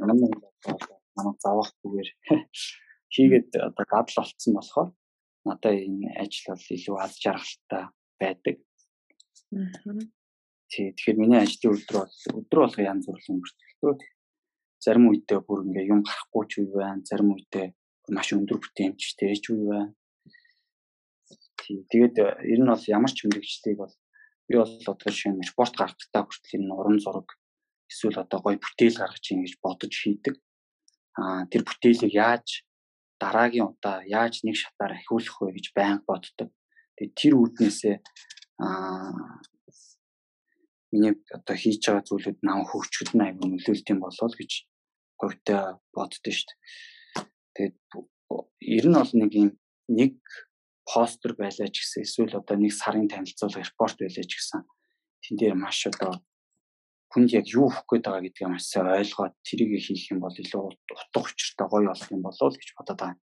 нам нам манай заавахгүйгээр хийгээд одоо гадал болцсон болохоор надад энэ ажил бол илүү аз жаргалтай байдаг. Тий, тэгэхээр миний ажлын өдөр бол өдөр болго янз бүр өнгөртөлтөө. Зарим үедээ бүр ингээ юм гарахгүй ч үе байна. Зарим үедээ маш өндөр бүтээмжтэй ч үе байна. Тий, тэгээд ер нь бол ямар ч мэрэгчлийг бол би бол одоо шинэ спорт гаргахтаа хүртэл энэ уран зураг эсвэл одоо гоё бүтээл гаргаж ийн гэж бодож хийдэг. Аа тэр бүтээлийг яаж дараагийн удаа яаж нэг шатаар ахиулах вэ гэж байнга боддог. Тэгээд тэр үүднээсээ аа миний одоо хийж байгаа зүйлүүд нам хөгжөхөд нь аюул нөлөөлт юм болоо л гэж говьтай боддоо шүү дээ. Тэгээд ер нь бол нэг юм нэг постэр байлаа ч гэсэн эсвэл одоо нэг сарын танилцуулга репорт байлаа ч гэсэн тэн дээр маш одоо хүнд яг юу өгөх гээд байгаа гэдгийг маш сайн ойлгоод тэрийг хийх юм бол илүү утга учиртай гоё болох юм болоо л гэж бодоод байгаа.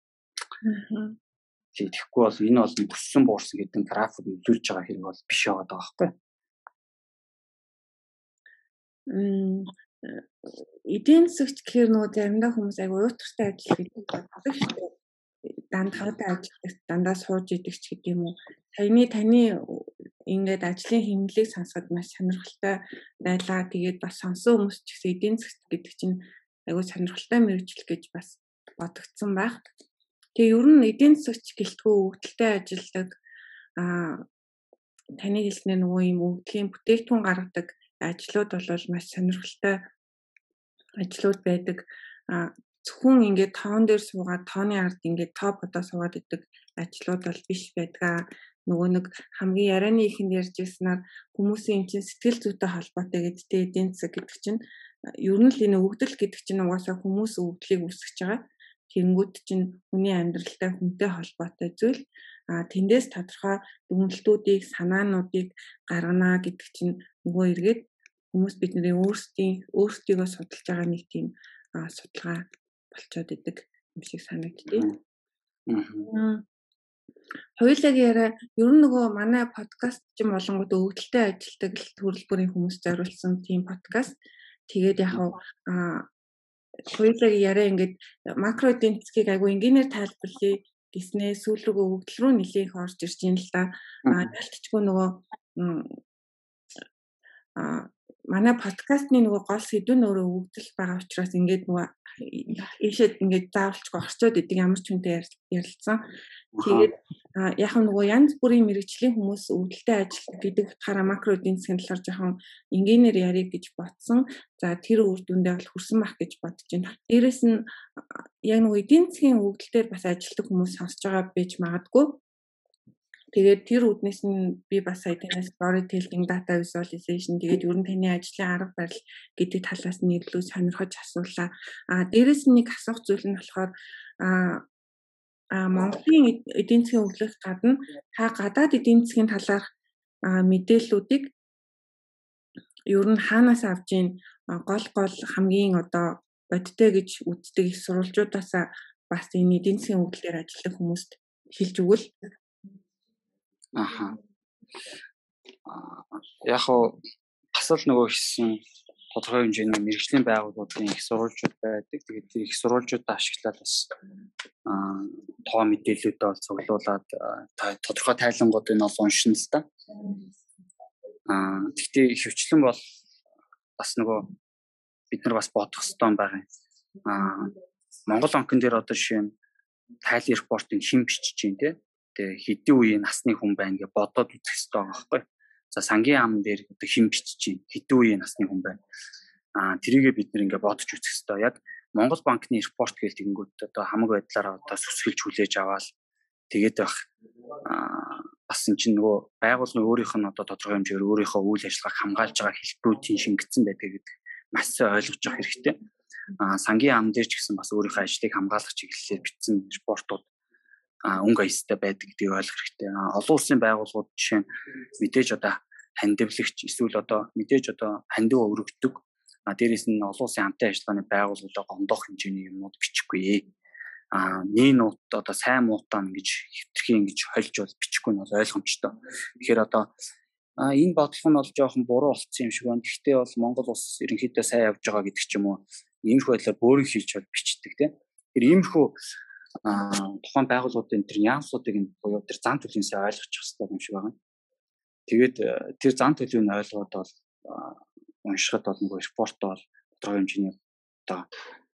Тэгэхгүй бол энэ бол бүссэн буурсан гэдэг график илүүрж байгаа хэрэг бол биш байгаа байхгүй. Мм эдийн засагч гэхээр нөгөө заримдаа хүмүүс айгу уутартай ажил хийдэг байдаг шүү дээ. Дандхаатай ажиллах дандаа сууж идэг ч гэдэг юм уу. Таны таны ингээд ажлын хэмнэлийг сонсоход маш сонирхолтой байлаа. Тэгээд бас сонсон хүмүүс ч гэсэн эдийн засгт гэдэг чинь айгүй сонирхолтой мэрэгжил гэж бас бодогдсон байх. Тэгээ ер нь эдийн засгч гэлтгүү өвдөлтөй ажилладаг аа таны хэлснээр нөгөө юм өвдлийн бүтээгдэхүүн гаргадаг ажлууд бол маш сонирхолтой ажлууд байдаг. Зөвхөн ингээд тоон дээр суугаад тооны ард ингээд топ одоо суугаад идэг ажлууд бол биш байдгаа нөгөө нэг хамгийн ярианы ихэнд ярьж ирсэнаар хүмүүсийн юм чинь сэтгэл зүйтэй холбоотой гэдэгтэй эдийн засаг гэдэг чинь ер нь л энэ өвдөл гэдэг чинь угаасаа хүмүүс өвдлийг үүсгэж байгаа. Тэнгүүд чинь хүний амьдралтай хүнтэй холбоотой зүйл. А тэндээс тодорхой дүгнэлтүүдийг, санаануудыг гаргана гэдэг чинь нөгөө эргээд хүмүүс бидний өөрсдийн өөрсдийгөө судалж байгаа нэг тийм судалгаа болцоод идэг юм шиг санагдтыг. Аа. Хоёулагийн яриа ер нь нөгөө манай подкаст ч юм болонгууд өвдөлтөй ажилтдаг төрөлбөрийн хүмүүс зориулсан тийм подкаст. Тэгээд яг аа хоёулагийн яриа ингээд макро эдийн засгийг айгу энгийнээр тайлбарлая гэснээ сүүл рүүгээ өвдөл рүү нэлээх орж ирж байна л да. Аа ялтчгүй нөгөө аа манай подкастны нөгөө гол сэдв нь өөрөө өвдөл байгаа учраас ингээд нөгөө ийшээ ингээд заавалчгүй орчоод идэг ямар ч хүнтэй ярилцсан. Тэгээд яг нөгөө янз бүрийн мэрэгжлийн хүмүүс өвдөлтөй ажилладаг гэдэг утгаараа макро эдийн засгийн талаар жоохон энгийнээр ярих гэж ботсон. За тэр үр дүндээ бол хүрсэн бах гэж бодож байна. Дээрэс нь яг нөгөө эдийн засгийн өвдөлтөөр бас ажилладаг хүмүүс сонсож байгаа байж магадгүй. Тэгээд тэр үднээс нь би бас сая танаас storytelling, data visualization тэгээд ер нь таны ажлын арга барил гэдэг талаас нь илүү сонирхож асуулаа. А дээрэс нь нэг асуух зүйл нь болохоор а Монголын эдийн засгийн өглөх гадна та гадаад эдийн засгийн талаарх мэдээллүүдийг ер нь хаанаас авж ийн гол гол хамгийн одоо бодтой гэж үздэг их сурвалжуудаас бас энэ эдийн засгийн өвдлөөр ажилладаг хүмүүст хэлж өгвөл аха яг хоо бас л нөгөө хийсэн тодорхой хэмжээний мэрэгжлийн байгууллагуудын их сурвалжууд байдаг. Тэгээд тэр их сурвалжуудаа ашиглаад бас тоо мэдээллүүдээ бол цуглуулад тодорхой тайлангуудыг нь ол уншина л та. Аа гэхдээ хөвчлэн бол бас нөгөө бид нар бас бодох хэрэгтэй байгаа юм. Аа Монгол онкон дээр одоо жишээ нь тайл репортыг хэн бичиж чинь те. Тэгээ хэдэн үеийн насны хүн байна гэж бодоод үзэх хэрэгтэй байгаа байхгүй. За сангийн ам дээр одоо хэн бичиж чинь хэдэн үеийн насны хүн байна. Аа тэрийгээ бид нэр ингээ бодож үзэх хэрэгтэй. Яг Монгол банкны репорт гэж тэгэнгүүт одоо хамаг байдлаараа одоо сүсгэлж хүлээж аваад тэгээд байх бас эн чинь нөгөө байгууллагын өөрийнх нь одоо тодорхой хэмжээгээр өөрийнхөө үйл ажиллагааг хамгаалж байгаа хэлбэрүүдийн шингэсэн байдаг гэдэг маш сайн ойлгож авах хэрэгтэй. Аа сангийн ам дээр ч гэсэн бас өөрийнхөө ажлыг хамгаалах чиглэлээр бичсэн репортууд өнгө аястай байдаг гэдгийг ойлгох хэрэгтэй. Олон улсын байгууллагууд жишээ нь мэдээж одоо хандивлагч эсвэл одоо мэдээж одоо хандив өргөдөг. А дээрэс нь олон улсын хамтын ажиллагааны байгууллагуудаа гондох хэмжээний юмнууд бичихгүй а нин нут одоо сайн муутаа ингэж хитрхи ингэж хольж бол бичихгүй нь бол ойлгомжтой. Тэгэхээр одоо а энэ бодлого нь бол жоохон буруу болцсон юм шиг байна. Гэхдээ бол Монгол улс ерөнхийдөө сайн явж байгаа гэдэг ч юм уу. Иймэрхүү байдлаар бөөрийн хийж бол бичдэг тийм. Тэр иймэрхүү тухайн байгууллагуудын тэр нюансуудыг нь буюу тэр зан төлөвөөс ойлгочих хэрэгтэй юм шиг байна. Тэгээд э, тэр зан төлөвийг ойлгоод бол уншихад бол нөгөө репорт бол тодорхой хэмжээний одоо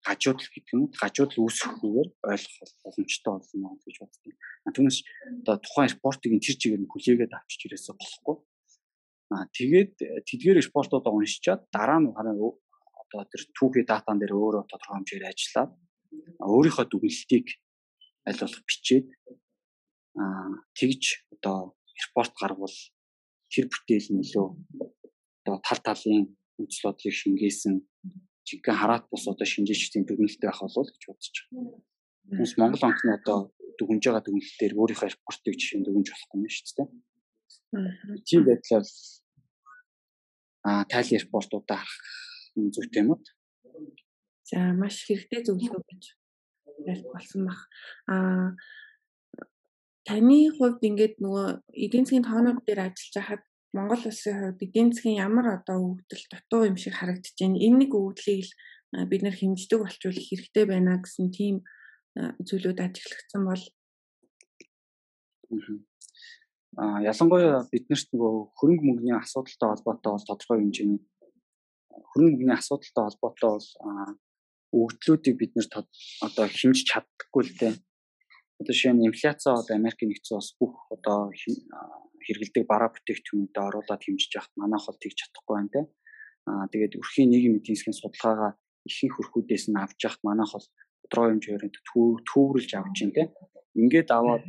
гажуудл гэдэг уу гажуудл үүсэхгүйгээр ойлгох боломжтой болно гэж боддог. Түүнээс одоо тухайн спортыг тэр чигээр нь хүлээгээд авчиж ирээсээ болохгүй. Аа тэгээд тэдгээр спортуудаа уншичаад дараа нь хараа одоо тэр түүхий датан дээр өөрөө тодорхой хэмжээр ажиллаад өөрийнхөө дүгнэлтийг аль болох бичээд аа тэгж одоо репорт гаргавал тэр бүтээл нь илүү одоо тал талын үзэл бодлыг шингээсэн жинхэнэ хараат бус одоо шинжээчдийн дүгнэлт байх болов гэж бодож байгаа. Хүмүүс Монгол банкны одоо дүгнж байгаа дүгнэлтээр өөрийнхөө репортыг жишээ дүгнж болохгүй юм шүү дээ. Тийм байдлаар а тайл репортуудаа харах зүйтэй юм уу? За маш хэрэгтэй зөвлөгөө гэж ярих болсон баг. А таны хувьд ингээд нөгөө эдийн засгийн тоонууд дээр ажиллаж байхад Монгол улсын хувьд эдийн засгийн ямар одоо өвдөл дутуу юм шиг харагдаж байна. Энэ нэг өвдлийг л бид нэр хэмждэг болчвол хэрэгтэй байна гэсэн тийм зүйлүүд ажиглагдсан бол а ялангуяа биднэрт нөгөө хөрөнгө мөнгөний асуудалтай холбоотой бол тодорхой хэмжээний хөрөнгө мөнгөний асуудалтай холбоотой бол өвдлүүдийг бид нэр одоо хэмжиж чаддаггүй л дээ. Одоо жишээ нь инфляци бол Америкийн нэгдсэн улс бүх одоо хэрэгэлдэг бараа бүтээгдэхүүнүүдэд оруулаад хэмжиж яхад манайх бол тэгж чадахгүй байна те. Аа тэгээд өрхийн нийгэм эдийн засгийн судалгаагаа ихэнх хөрхүүдээс нь авч яхад манайх бол тодорхой хэмжээгээр төвөрлж авч чинь те. Ингээд аваад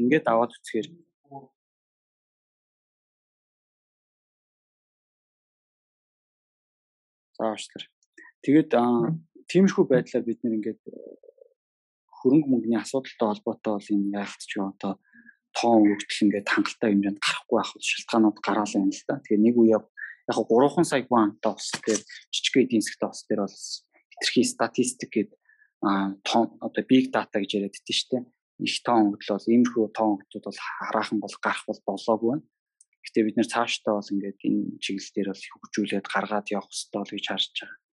ингээд аваад үцхээр заавчлаар. Тэгээд тиймэрхүү байдлаар бид нэр ингээд хөрөнгө мөнгөний асуудалтай холбоотой бол энэ яалтч одоо тоон өгдөл ингээд хангалттай хэмжээнд гарахгүй байх шалтгаанууд гараалаа юм л да. Тэгээ нэг үе яг 3 сая банктай ус дээр жижиг эдийн засгтай ус дээр бол хэтэрхий статистик гээд тоон одоо big data гэж яриад байдсан шүү дээ. Их тоон өгдөл бол иймэрхүү тоон өгдлүүд бол хараахан бол гарах бол болоогүй байна. Гэхдээ бид нэр цаашдаа бол ингээд энэ чиглэл дээр бол хөгжүүлээд гаргаад явах хэрэгтэй гэж харж байгаа.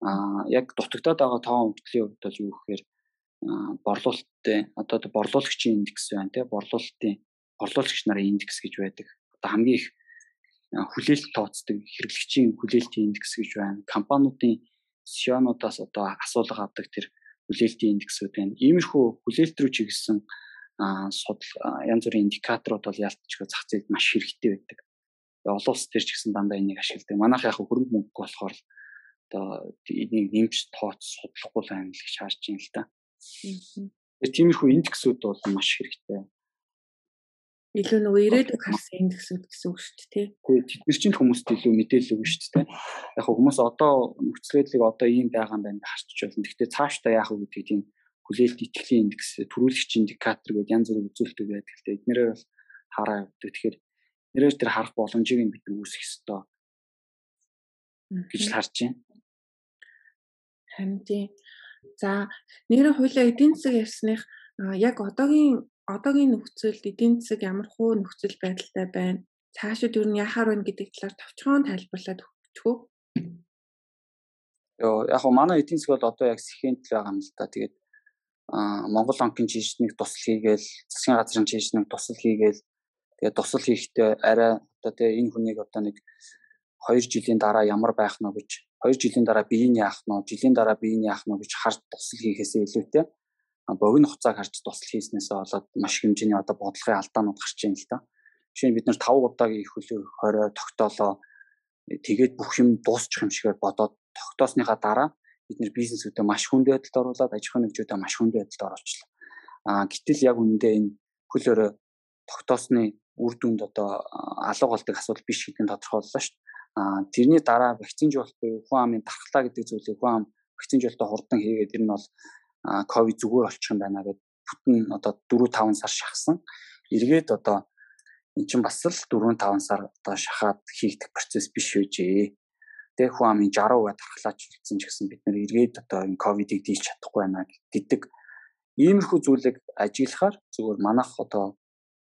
Аа яг дутагдаад байгаа тоон өгдлийн хувьд бол юу гэхээр борлуулалттай одоо борлуулагчийн индекс байна тий борлуулалтын борлуулагч нарын индекс гэж байдаг. Одоо хамгийн их хүлээлт тооцдог хэрэглэгчийн хүлээлтийн индекс гэж байна. Компаниудын CEO-нуудаас одоо асуулга авдаг тэр хүлээлтийн индексүүд байна. Иймэрхүү хүлээлт рүү чиглэсэн судал янз бүрийн индикаторууд бол ялтчгүй зах зээлд маш хэрэгтэй байдаг. Олон улс төр ч гэсэн дандаа энийг ашигладаг. Манайх яг хөрөнгө мөнгө болохоор одоо энийг нэмж тооц судлахгүй л байна л гэж харж байна л да. Тэгэхээр тиймэрхүү индексүүд бол маш хэрэгтэй. илүү нөгөө ирээдүг харсан индексүүд гэсэн үг шүү дээ. Тий. Тэд нар чинь хүмүүст илүү мэдээлэл өгнө шүү дээ. Яг хүмүүс одоо нөхцөлөдлийг одоо ийм байгаа юм байна харчиж болно. Гэхдээ цаашдаа яах вэ гэдгийг тийм хүлээлт итгэлийн индекс, төрүүлэгч индикатор гэдэг янз бүрийн үзүүлэлт байдаг. Гэхдээ эднэрээ бол хараа явдаг. Тэгэхээр нэрээр тэр харах боломжийг бид үүсгэх ёстой гэж харж байна. Харин тийм. За нэрээ хуулиа эдийн засаг ярьсных яг одоогийн одоогийн нөхцөлд эдийн засаг ямар хуу нөхцөл байдалтай байна? Цаашид юу нь яхаар байна гэдэг талаар товчхон тайлбарлаад өгч үү? Йоо яг гоо манай эдийн засаг бол одоо яг сэхэнд л байгаа юм л да. Тэгээд Монгол банкын жишнийг тусал хийгээл, засгийн газрын жишнийг тусал хийгээл тэгээд тусал хийхдээ арай одоо тэгээ энэ хүнийг одоо нэг 2 жилийн дараа ямар байх нь гэж 2 жилийн дараа бие нь яах нь жилийн дараа бие нь яах нь гэж харж тусал хийхээсээ илүүтэй богино хугацааг харж тусал хийснээсээ болоод маш хэмжээний одоо бодлогын алдаанууд гарч ийн л та. Жишээ нь бид нэр 5 удаагийн их хөлөө 20 тогтоолоо тэгээд бүх юм дуусчих юм шигээр бодоод тогтоосныхаа дараа бид нэр бизнесүүдэд маш хүнд байдалд оруулаад аж ахуйн нэгжүүдэд маш хүнд байдалд оруулчихлаа. Аа гэтэл яг үүндээ энэ хөлөөрөө тогтоосны үр дүнд одоо алга болдог асуудал биш гэдгийг тодорхойллоо шүү дээ. Тэрний дараа вакцинжуулалт буюу хүн амын дархлаа гэдэг зүйлийг хүн ам вакцинжуулалтаа хурдан хийгээд ер нь бол ковид зүгээр болчих юм байна гэд бүтэн одоо 4 5 сар шахсан. Эргээд одоо эн чинь бас л 4 5 сар одоо шахаад хийгдэх процесс биш үжээ. Тэг хүн амын 60% дархлаач үлдсэн ч гэсэн бид нэр эргээд одоо энэ ковидыг дийлж чадахгүй байна гэдэг иймэрхүү зүйлийг ажиглахаар зүгээр манах одоо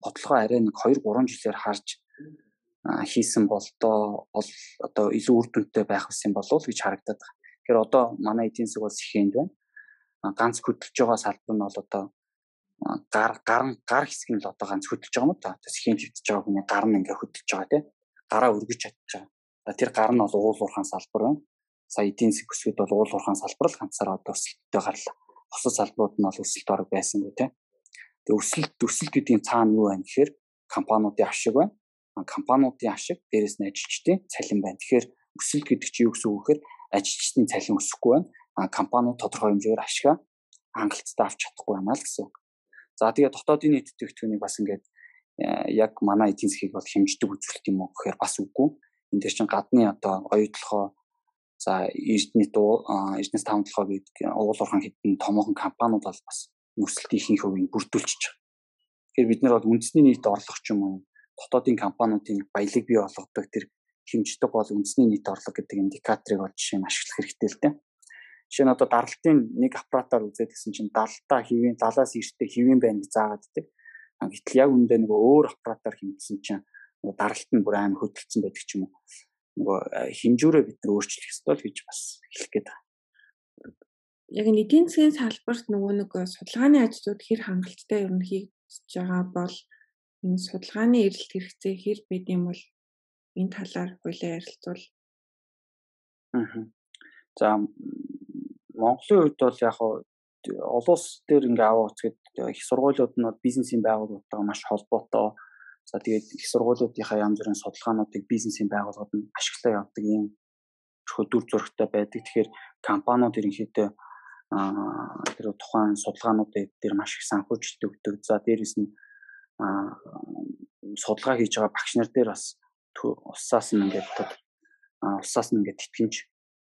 бодлогоо арай нэг 2 3 жилээр харж хийсэн бол одоо одоо илүү үр дүнтэй байх гэсэн болов уу гэж харагдаад байна. Тэгэхээр одоо манай эдийн засаг бол сэхэнд байна ганц хөдөлж байгаа салбар нь бол одоо гар гар гар хэсэг нь л одоо ганц хөдөлж байгаа юм да. Тэсхийн хөвдөж байгаа хүний гар нь ингээ хөдөлж байгаа тий. Гараа өргөж чадчих байгаа. Тэр гар нь бол уул уурхаан салбар байна. Сая эдийн засаг өсгөд бол уул уурхаан салбар л ганцаараа одоо өсөлттэй гарлаа. Бусад салбарууд нь бол өсөлт орог байсангүй тий. Тэгээ өсөлт өсөлт гэдгийн цаана юу байна гэхээр компаниудын ашиг байна. Компаниудын ашиг дээрэс нь ажилчдын цалин байна. Тэгэхээр өсөлт гэдэг чинь юу гэсэн үг гэхээр ажилчдын цалин өсөхгүй байна компаниуд тодорхой хэмжээгээр ашгаа хангалттай авч чадахгүй байна л гэсэн үг. За тэгээ дотоодын нийт бүтээгдэхүүнийг бас ингээд э, яг манай эдийн засгийг бол хэмждэг үзүүлэлт юм уу гэхээр бас үгүй. Энд дээр чинь гадны одоо оюутлохоо за эрдэнэ дуу эрдэнэс тавталхоо гэдэг уулуурхан хэдэн томоохон компаниуд бол бас нөхцөлт ихэнх хувийг бүрдүүлчихэж байгаа. Тэгэхээр бид нар бол үндэсний нийт орлого ч юм уу дотоодын компаниудын баялаг бий болгодог тэр хэмждэг бол үндэсний нийт орлого гэдэг индикаторыг бол жишээ нь ашиглах хэрэгтэй л дээ. Жишээ нь одоо даралтын нэг аппаратаар үзээд гэсэн чинь 70-та хэвийн 70-аас эртээ хэвийн байна гэж заагаад дээ. Гэтэл яг үүндээ нөгөө өөр аппаратаар хэмжсэн чинь нөгөө даралт нь бүр амар хөдөлсөн байдаг ч юм уу. Нөгөө хэмжүүрээ бид нар өөрчлөх ёстой л гэж бас хэлэх гээд байна. Яг эдийн засгийн салбарт нөгөө нэг судалгааны ажлууд хэр хангалттай ер нь хийгдэж байгаа бол энэ судалгааны эрэлт хэрэгцээ хэр байд юм бол энэ талаар хуулиа ярилцвал Аа. За Монголын хувьд бол яг олон улс дээр ингээ аваа үзэхэд их сургуулиуд нь бизнесийн байгууллагатайгаа маш холбоотой. За тэгээд их сургуулиудынхаа янз бүрийн судалгаануудыг бизнесийн байгууллагууд нь ашиглаа явдаг юм хөдөр зурагтай байдаг. Тэгэхээр компаниуд ерөнхийдөө тэр тухайн судалгаануудыг дээр маш их санхүүжилт өгдөг. За дээрэс нь судалгаа хийж байгаа багш нар дээр бас усаас нь ингээд усаас нь ингээд тэтгэмж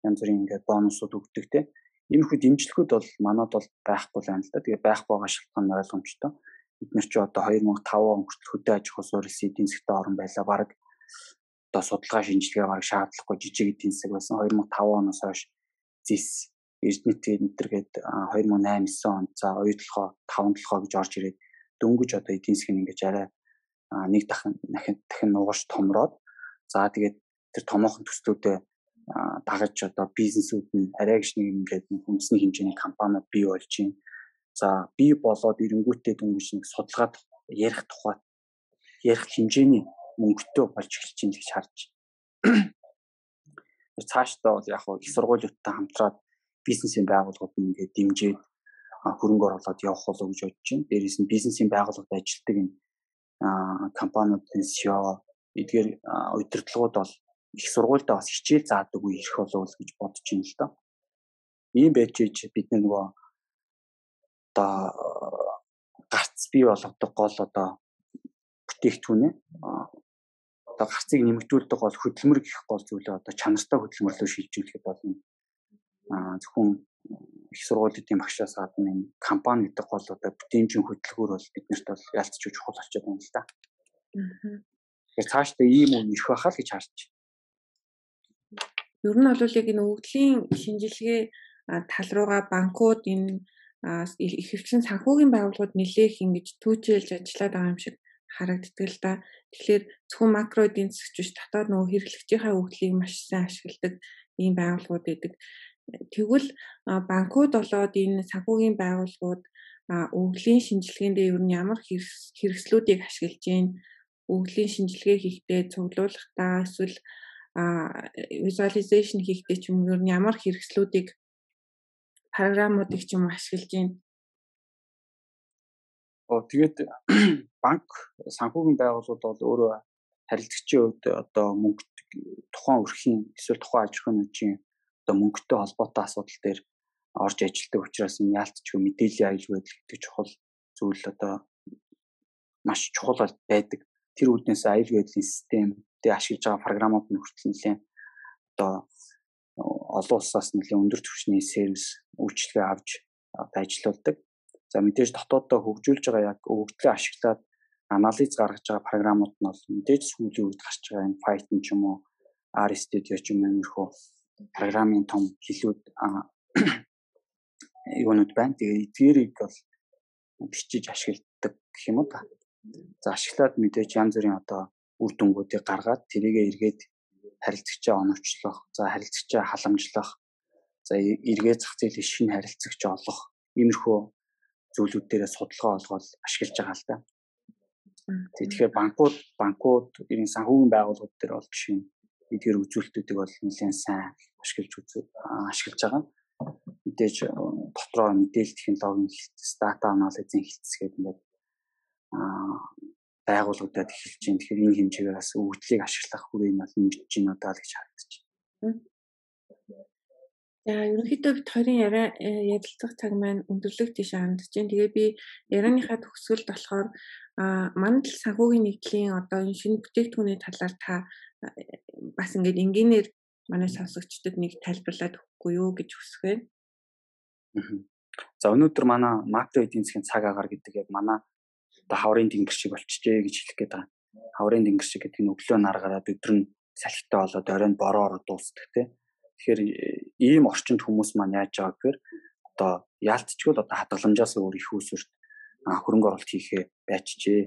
янз бүрийн ингээд бонусууд өгдөг те. Иймэрхүү дэмжлэгүүд бол манад бол байхгүй л байна л да. Тэгээ байх байгаа шалтгаан нь ойлгомжтой. Бид нар ч одоо 2005 он хүртэл хөдөө аж ахуй суурилсан эдийн засгийн орн байлаа. Бараг одоо судалгаа шинжилгээ бараг шаардлагагүй жижиг эдийн засаг байсан. 2005 оноос хойш зис Эрдэнэт энтергээд 2008 9 онд за оюутлохоо 5 толгоо гэж орж ирээд дөнгөж одоо эдийн нь ингэж арай нэг дахин дахин нугаш томроод за тэгээд тэр томоохон төслүүдээ дагаж одоо бизнесүүд нь арай гэж нэг ингээд хүнсний хэмжээний компаниуд бий болж байна. За бий болоод ирэнгүүтээ дөнгөж нэг судалгаад ярих тухай ярих хэмжээний мөнгөтэй болж эхэлж байна гэж харж. Цаашдаа бол яг их сургуулиудтай хамтраад бизнесийн байгууллагууд нь ингээд дэмжиж хөрөнгө оруулаад явах болов гэж бодож байна. Дээрээс нь бизнесийн байгууллагад ажилладаг энэ компаниудын CEO эдгээр удирдлагууд бол их сургуультай бас хичээл заадаг үе ирэх болов уу гэж бодож байна л да. Ийм байж ич бид нөгөө одоо гарц бий болгодог гол одоо бүтээгдэхүүнээ одоо гарцыг нэмэгдүүлдэг бол хөдөлмөр гэх гол зүйлээ одоо чанартай хөдөлмөрлөө шилжүүлэхэд бол аа зөвхөн их сургуулийн багшаас гадна энэ компани гэдэг гол одоо бүтээмжийн хөдөлгөөр бол биднэрт бол ялцч чухал болчиход байна л да. Тэгэхээр цаашдаа ийм үн ирэх байхаа л гэж харж байна. Ер нь бол яг энэ өвдлийн шинжилгээ тал руугаа банкуд энэ ихэвчлэн санхүүгийн байгууллагууд нэлээх ингэж түүчилж ажиллаад байгаа юм шиг харагддаг л да. Тэгэхээр зөвхөн макро эдийн засгч биш дотоод нөгөө хэрэглэгчийнхаа өвдлийг маш сайн ашигладаг ийм байгууллагууд байдаг. Тэгвэл банкуд болоод энэ санхүүгийн байгууллагууд өвлийн шинжилгээндээ ер нь ямар хэрэгслүүдийг ашиглаж байна? Өвлийн шинжилгээ хийхдээ цуглуулгахдаа эсвэл visualization хийхдээ ч юм уу ер нь ямар хэрэгслүүдийг програмуудыг ч юм уу ашиглаж байна? Оо тэгээд банк санхүүгийн байгууллагууд бол өөрөө харилцагчийн хувьд одоо мөнгө тухайн өрхийн эсвэл тухайн аж ахуйн нэгжийн одоо мөнгөтэй холбоотой асуудал дээр орж ажилладаг учраас энэ яалтчгүй мэдээллийн аюул байдал гэдэг чухал зүйл одоо маш чухал байдаг. Тэр үүднээс аюул байдлын системтэй ашиглаж байгаа програмууд нь хүртэл нэлээд одоо олон улсаас нэлээд өндөр түвшний сервис үйлчилгээ авч ажиллаулдаг. За мэдээж дотооддоо хөгжүүлж байгаа яг өвөгдлөө ашиглаад анализ гаргаж байгаа програмууд нь бол мэдээж сүүлийн үед гарч байгаа энэ Python ч юм уу R Studio ч юм иймэрхүү програмын том хэлүүд юунууд байна. Тэгээ эдгээрийг бол бичиж ашигладаг гэх юм уу та. За ашиглаад мэдээж янз бүрийн одоо үр дүнгуудыг гаргаад тэрийгэ эргээд харилцагчаа оновчлох, за харилцагчаа халамжлах, за эргээ зах зээлийн шинэ харилцагч олох иймэрхүү зүйлүүд дээрээ судалгаа олгоод ашиглаж байгаа л да. Тэгэхээр банкуд банкуд энэ санхүүгийн байгууллагууд дээр бол жишээ нь эдгээр үзүүлэлтүүдийг бол нэлээд сайн ашиглаж үзүү ашиглаж байгаа. Мэдээж дотроо мэдээлэл технологийн хэлтс, дата анализын хэлтс гэдэг ингээд байгууллагуудад эхэлж байна. Тэгэхээр энэ хэмжээгээр бас өвдлийг ашиглах хүрээ нь бол нэмж байна удаа л гэж харагдаж байна. За ерөнхийдөө бид хоёрын яриа э, ярилцах цаг маань өндөрлөг тийш хандж байна. Тэгээ би ярианыхаа төгсгөлд болохоор мандал санхүүгийн нэгдлийн одоо энэ шинэ бүтээгдэхүүний талаар та э, бас ингээд энгийнээр манай сонсогчдод нэг тайлбарлаад өгөхгүй юу гэж хүсэх байна. За өнөөдөр манай макро эдийн засгийн цаг агаар гэдэг яг манай одоо хаврын тэнгэр шиг болчихжээ гэж хэлэх гээд байгаа. Хаврын тэнгэр шиг гэдэг нь өглөө нар гараад өдөр нь салхитай болоод оройн бороор дуусдаг тийм Тэгэхээр ийм орчинд хүмүүс маань яаж байгаа гэхээр одоо яалтчгүй л одоо хадгаламжаас өөр их усүрт хөрөнгө оруулалт хийхээ байчжээ.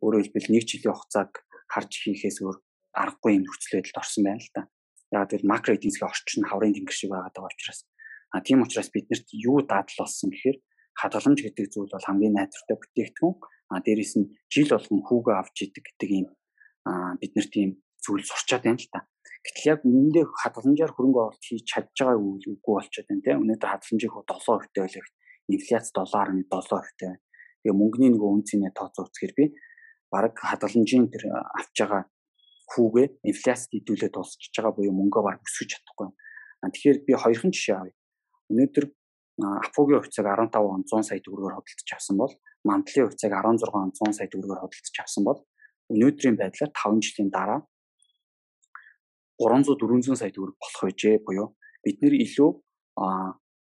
Өөрөөр хэлбэл нэг жилийн хугацааг харж хийхээс өөр аргагүй юм нөхцөл байдалд орсон байна л да. Яг л макро эдийн засгийн орчин хаврын тэнгэр шиг байгаа даа учраас а тийм учраас биднэрт юу дадал болсон гэхээр хадгаламж гэдэг зүйл бол хамгийн найдвартай бүтээгдэхүүн а дээрэс нь жил болгон хүүгээ авч идэг гэдэг ийм биднэрт ийм зүйл сурчаад байна л да. Гэтэл яг үнэндээ хадгаламжаар хөрөнгө оруулалт хийж чадж байгаа үгүй болчиход байна тийм. Өнөөдөр хадгаламжийн хөө 7% тэй байлаа. Инфляц 7.7% тэй байна. Тэгээ мөнгөний нөгөө үнцний тооцоо үзэхээр би баг хадгаламжийн тэр авч байгаа хүүгээ инфляцид идэвхтэй дуусчихж байгаа буюу мөнгөө баг өсгөж чадахгүй. Тэгэхээр би хоёрхан жишээ авъя. Өнөөдөр Апогийн хувьцааг 15 он 100 сая төгрөгөөр хөдөлж авсан бол мандлын хувьцааг 16 он 100 сая төгрөгөөр хөдөлж авсан бол өнөөдрийн байдлаар 5 жилийн дараа 300 400 сая төгрөг болох байжээ буюу бид нэр илүү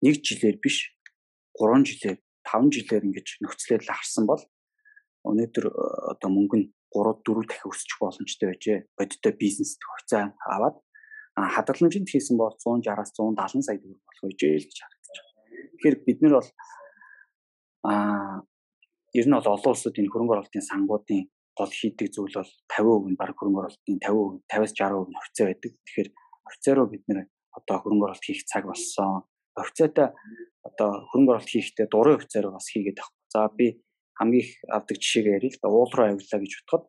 нэг жилээр биш 3 жилээр 5 жилээр ингэж нөхцөлөд л харсан бол өнөөдөр одоо мөнгө нь 3 4 дахин өсчих боломжтой байжээ. Бодиттой бизнес төгсөө аваад хадгаламжинд хийсэн бол 160-аас 170 сая төгрөг болох байжээ л гэж харагдаж байна. Тэгэхээр бид нар бол а ер нь бол олон улсууд энэ хөрөнгө оруулалтын сангуудын гол хийдэг зүйл бол 50% нь баг хөрөнгө оруулалтын 50% 50-аас 60% нь хувьцаа байдаг. Тэгэхээр хувьцаа руу бид нэр одоо хөрөнгө оруулалт хийх цаг болсон. Хувьцаатай одоо хөрөнгө оруулалт хийхдээ дурын хувьцаа руу бас хийгээд авах. За би хамгийн их авдаг жишээгээ ярил л да уул руу авирлаа гэж бодоход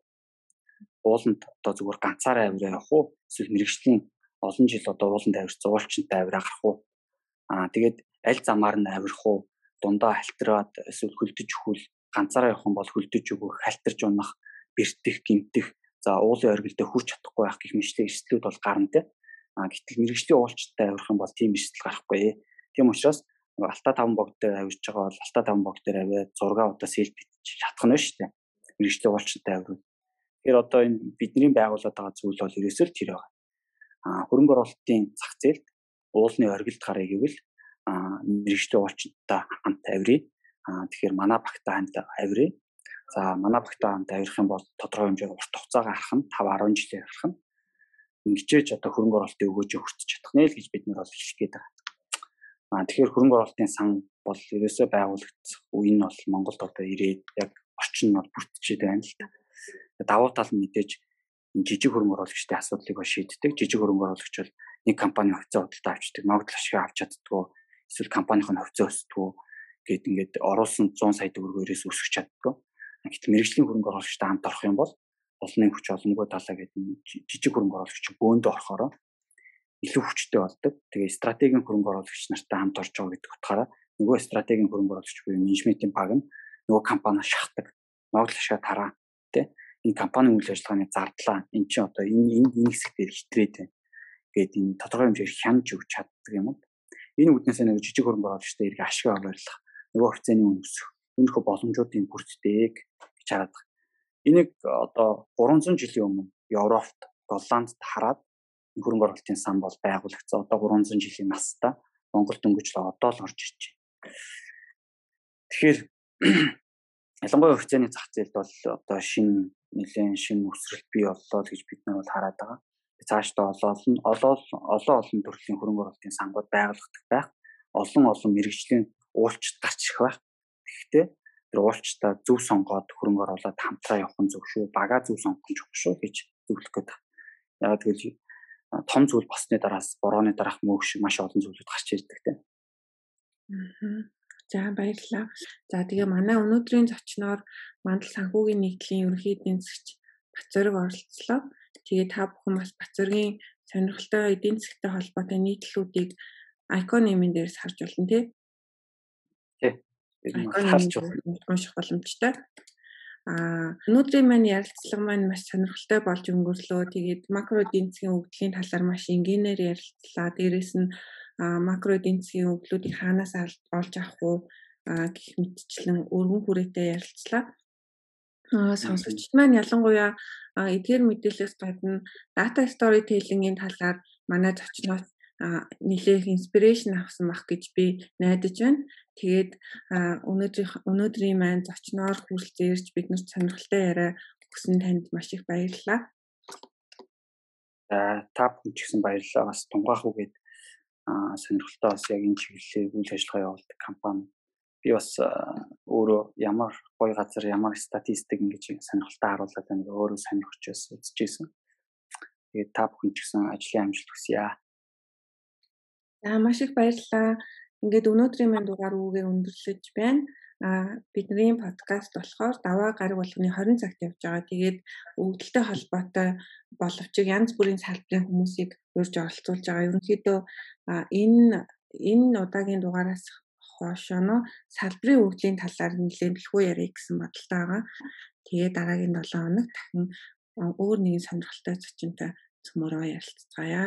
ууланд одоо зүгээр ганцаараа авираа явах уу эсвэл мэрэгжлийн олон жил одоо ууланд авирч зуулчтай авираа гарах уу аа тэгээд аль замаар нь авирах уу дундаа халтраад эсвэл хөлдөж өгвөл ганцаараа явах юм бол хөлдөж өгөх халтарч унах бэртэх, гимтэх, за уулын оргилдөө хүрч чадахгүй байх гэх мэтлэг эрсдлүүд бол гарна те. А гэтэл мэрэгжлийн уулчтай авирах юм бол тийм эрсдэл гарахгүй. Тийм учраас алтаа таван богд дээр авирж байгаа бол алтаа таван богд дээр аваад зургаа удаа селфи чадах нь шүү дээ. Мэрэгжлийн уулчтай авирал. Тэгэхээр одоо энэ бидний байгууллагад байгаа зүйл бол ерөөсөө л тэр байгаа. Аа хөрөнгө оруулалтын зах зээлд уулны оргилд гарыг гэвэл аа мэрэгчтэй уулчтай хамт авирий. Аа тэгэхээр манай багтаа хамт авирий. За манай багтаа хамт авирах юм бол тодорхой хэмжээгээр урт хугацаагаар харах нь 5 10 жилээр харах нь ингэжээж одоо хөрөнгө оруулалтын өгөөж хүртэж чадах нэ л гэж бид нар бол хэлэх гээд байгаа. Аа тэгэхээр хөрөнгө оруулалтын сан бол ерөөсөө байгуулагдсан үе нь бол Монголд одоо ирээд яг орчин нь бол бүрдчихэд байна л да. Давуу тал нь мэдээж жижиг хөрөнгө оруулагчдын асуудлыг ба шийддэг. Жижиг хөрөнгө оруулагч бол нэг компани хувьцаа худалдаа авчдаг, ногдол ашиг авч чаддгүй, эсвэл компанийн хувьцаа өсдөггүй гээд ингээд оруулсан 100 сая төгрөгөөс өсгөх чаддгүй. Гэтэл мэрэгжлийн хөрөнгө оруулагчтай хамт орох юм бол олонний хүч олонгүй талаа гэдэг жижиг хөрөнгө оруулагч бөөндө орохороо илүү хүчтэй болдог. Тэгээ стратегийн хөрөнгө оруулагч нартай хамт орж байгаа гэдэг утгаараа нөгөө стратегийн хөрөнгө оруулагч буюу менежментийн баг нь нөгөө компани шахдаг. Ногдол ашгаа тараа тий энэ компанийн үйл ажиллагааны зардлаа эн чинь одоо энэ энэ энэ хэсэг дээр хитрээд байна гэдэг энэ тодорхой хэмжээр хянаж өгч чаддаг юм. Энэ үднээс нэг жижиг хөрөнгө оруулагчтай иргэ ашиг аваарлах нөгөө хувьцааны үн өсөх энэ боломжуудын бүрддэг гэж хараад. Энийг одоо 300 жилийн өмнө Европт, Голландд хараад хөрөнгө оруулалтын сан бол байгуулагдсан. Одоо 300 жилийн настай Монголд өнгөж л одоо л орж ирж байна. Тэгэхээр ялангуяа хувьцааны зах зээлд бол одоо шинэ нэлээд шинэ өсрэлт бий боллоо гэж бид нар бол хараад байгаа. Цаашдаа олон олон олон олон төрлийн хөрөнгө оруулалтын сангууд байгуулагдах байх. Олон олон мэрэгжлийн уулчт гарч ирэх байх. Тэгэхдээ тэр уулчтаа зөв сонгоод хөрөнгө оруулаад хамтраа явах нь зөв шүү. Бага зөв сонгох нь чухал шүү гэж зөвлөх гээд байна. Яг тэгвэл том зүйл болсны дараас борооны дараах мөөх шиг маш олон зүйлүүд гарч ирдэг тийм. За баярлалаа. За тэгээ манай өнөөдрийн зочноор Мандал санхүүгийн нийтлийн ерөнхий эдийн засгч Бацөрөг оролцлоо. Тэгээ та бүхэн бас Бацөргийн сонирхолтой эдийн засгтай холбоотой нийтлүүдийг icon нэмэн дээрс харж болно тий харж унших боломжтой. А өнөөдрийн маань ярилцлага маань маш сонирхолтой болж өнгөрлөө. Тэгээд макро эдийн засгийн өвдлийн талаар маш энгийнээр ярилцлаа. Дээрээс нь макро эдийн засгийн өвдлүүдийг хаанаас олж авах уу гэх мэтчлэн өргөн хүрээтэй ярилцлаа. Аа сонсогчд маань ялангуяа эдгээр мэдээлэлээс гадна data storytelling-ийн талаар манай зочноос нэлээх инспирэшн авсан бах гэж би найдаж байна. Тэгээд өнөөдрийн өнөөдрийн маань зочноор хүрэлцээрч биднэрт сонирхолтой яриа өгсөн танд маш их баярлалаа. За та бүхэн ч гэсэн баярлалаа. Бас тунгаах үгээд сонирхолтой бас яг энэ чиглэлээр үйл ажиллагаа явуулдаг компани. Би бас өөрөө ямар гоё газар, ямар статистик ингэж сонирхолтой харуулдаг байна. Өөрөө сонирхож бас үзэж ирсэн. Тэгээд та бүхэн ч гэсэн ажлын амжилт хүсье. За маш их баярлалаа. Ингээд өнөөдрийн маань дугаар үүгээ өндөрлөж байна. А бидний подкаст болохоор даваа гараг болгоны 20 цагт явж байгаа. Тэгээд өвдөлтөй холбоотой боловч янз бүрийн салбарын хүмүүсийг урьж оролцуулж байгаа. Ерөнхийдөө энэ энэ удаагийн дугаараас хойшоо салбарын өвдлийн талаар нэлээд бэлхүү ярих гэсэн бодолтой байгаа. Тэгээд дараагийн 7 хоног дахин өөр нэгэн сонирхолтой зочинтой цөмөрөө ярилцгаая.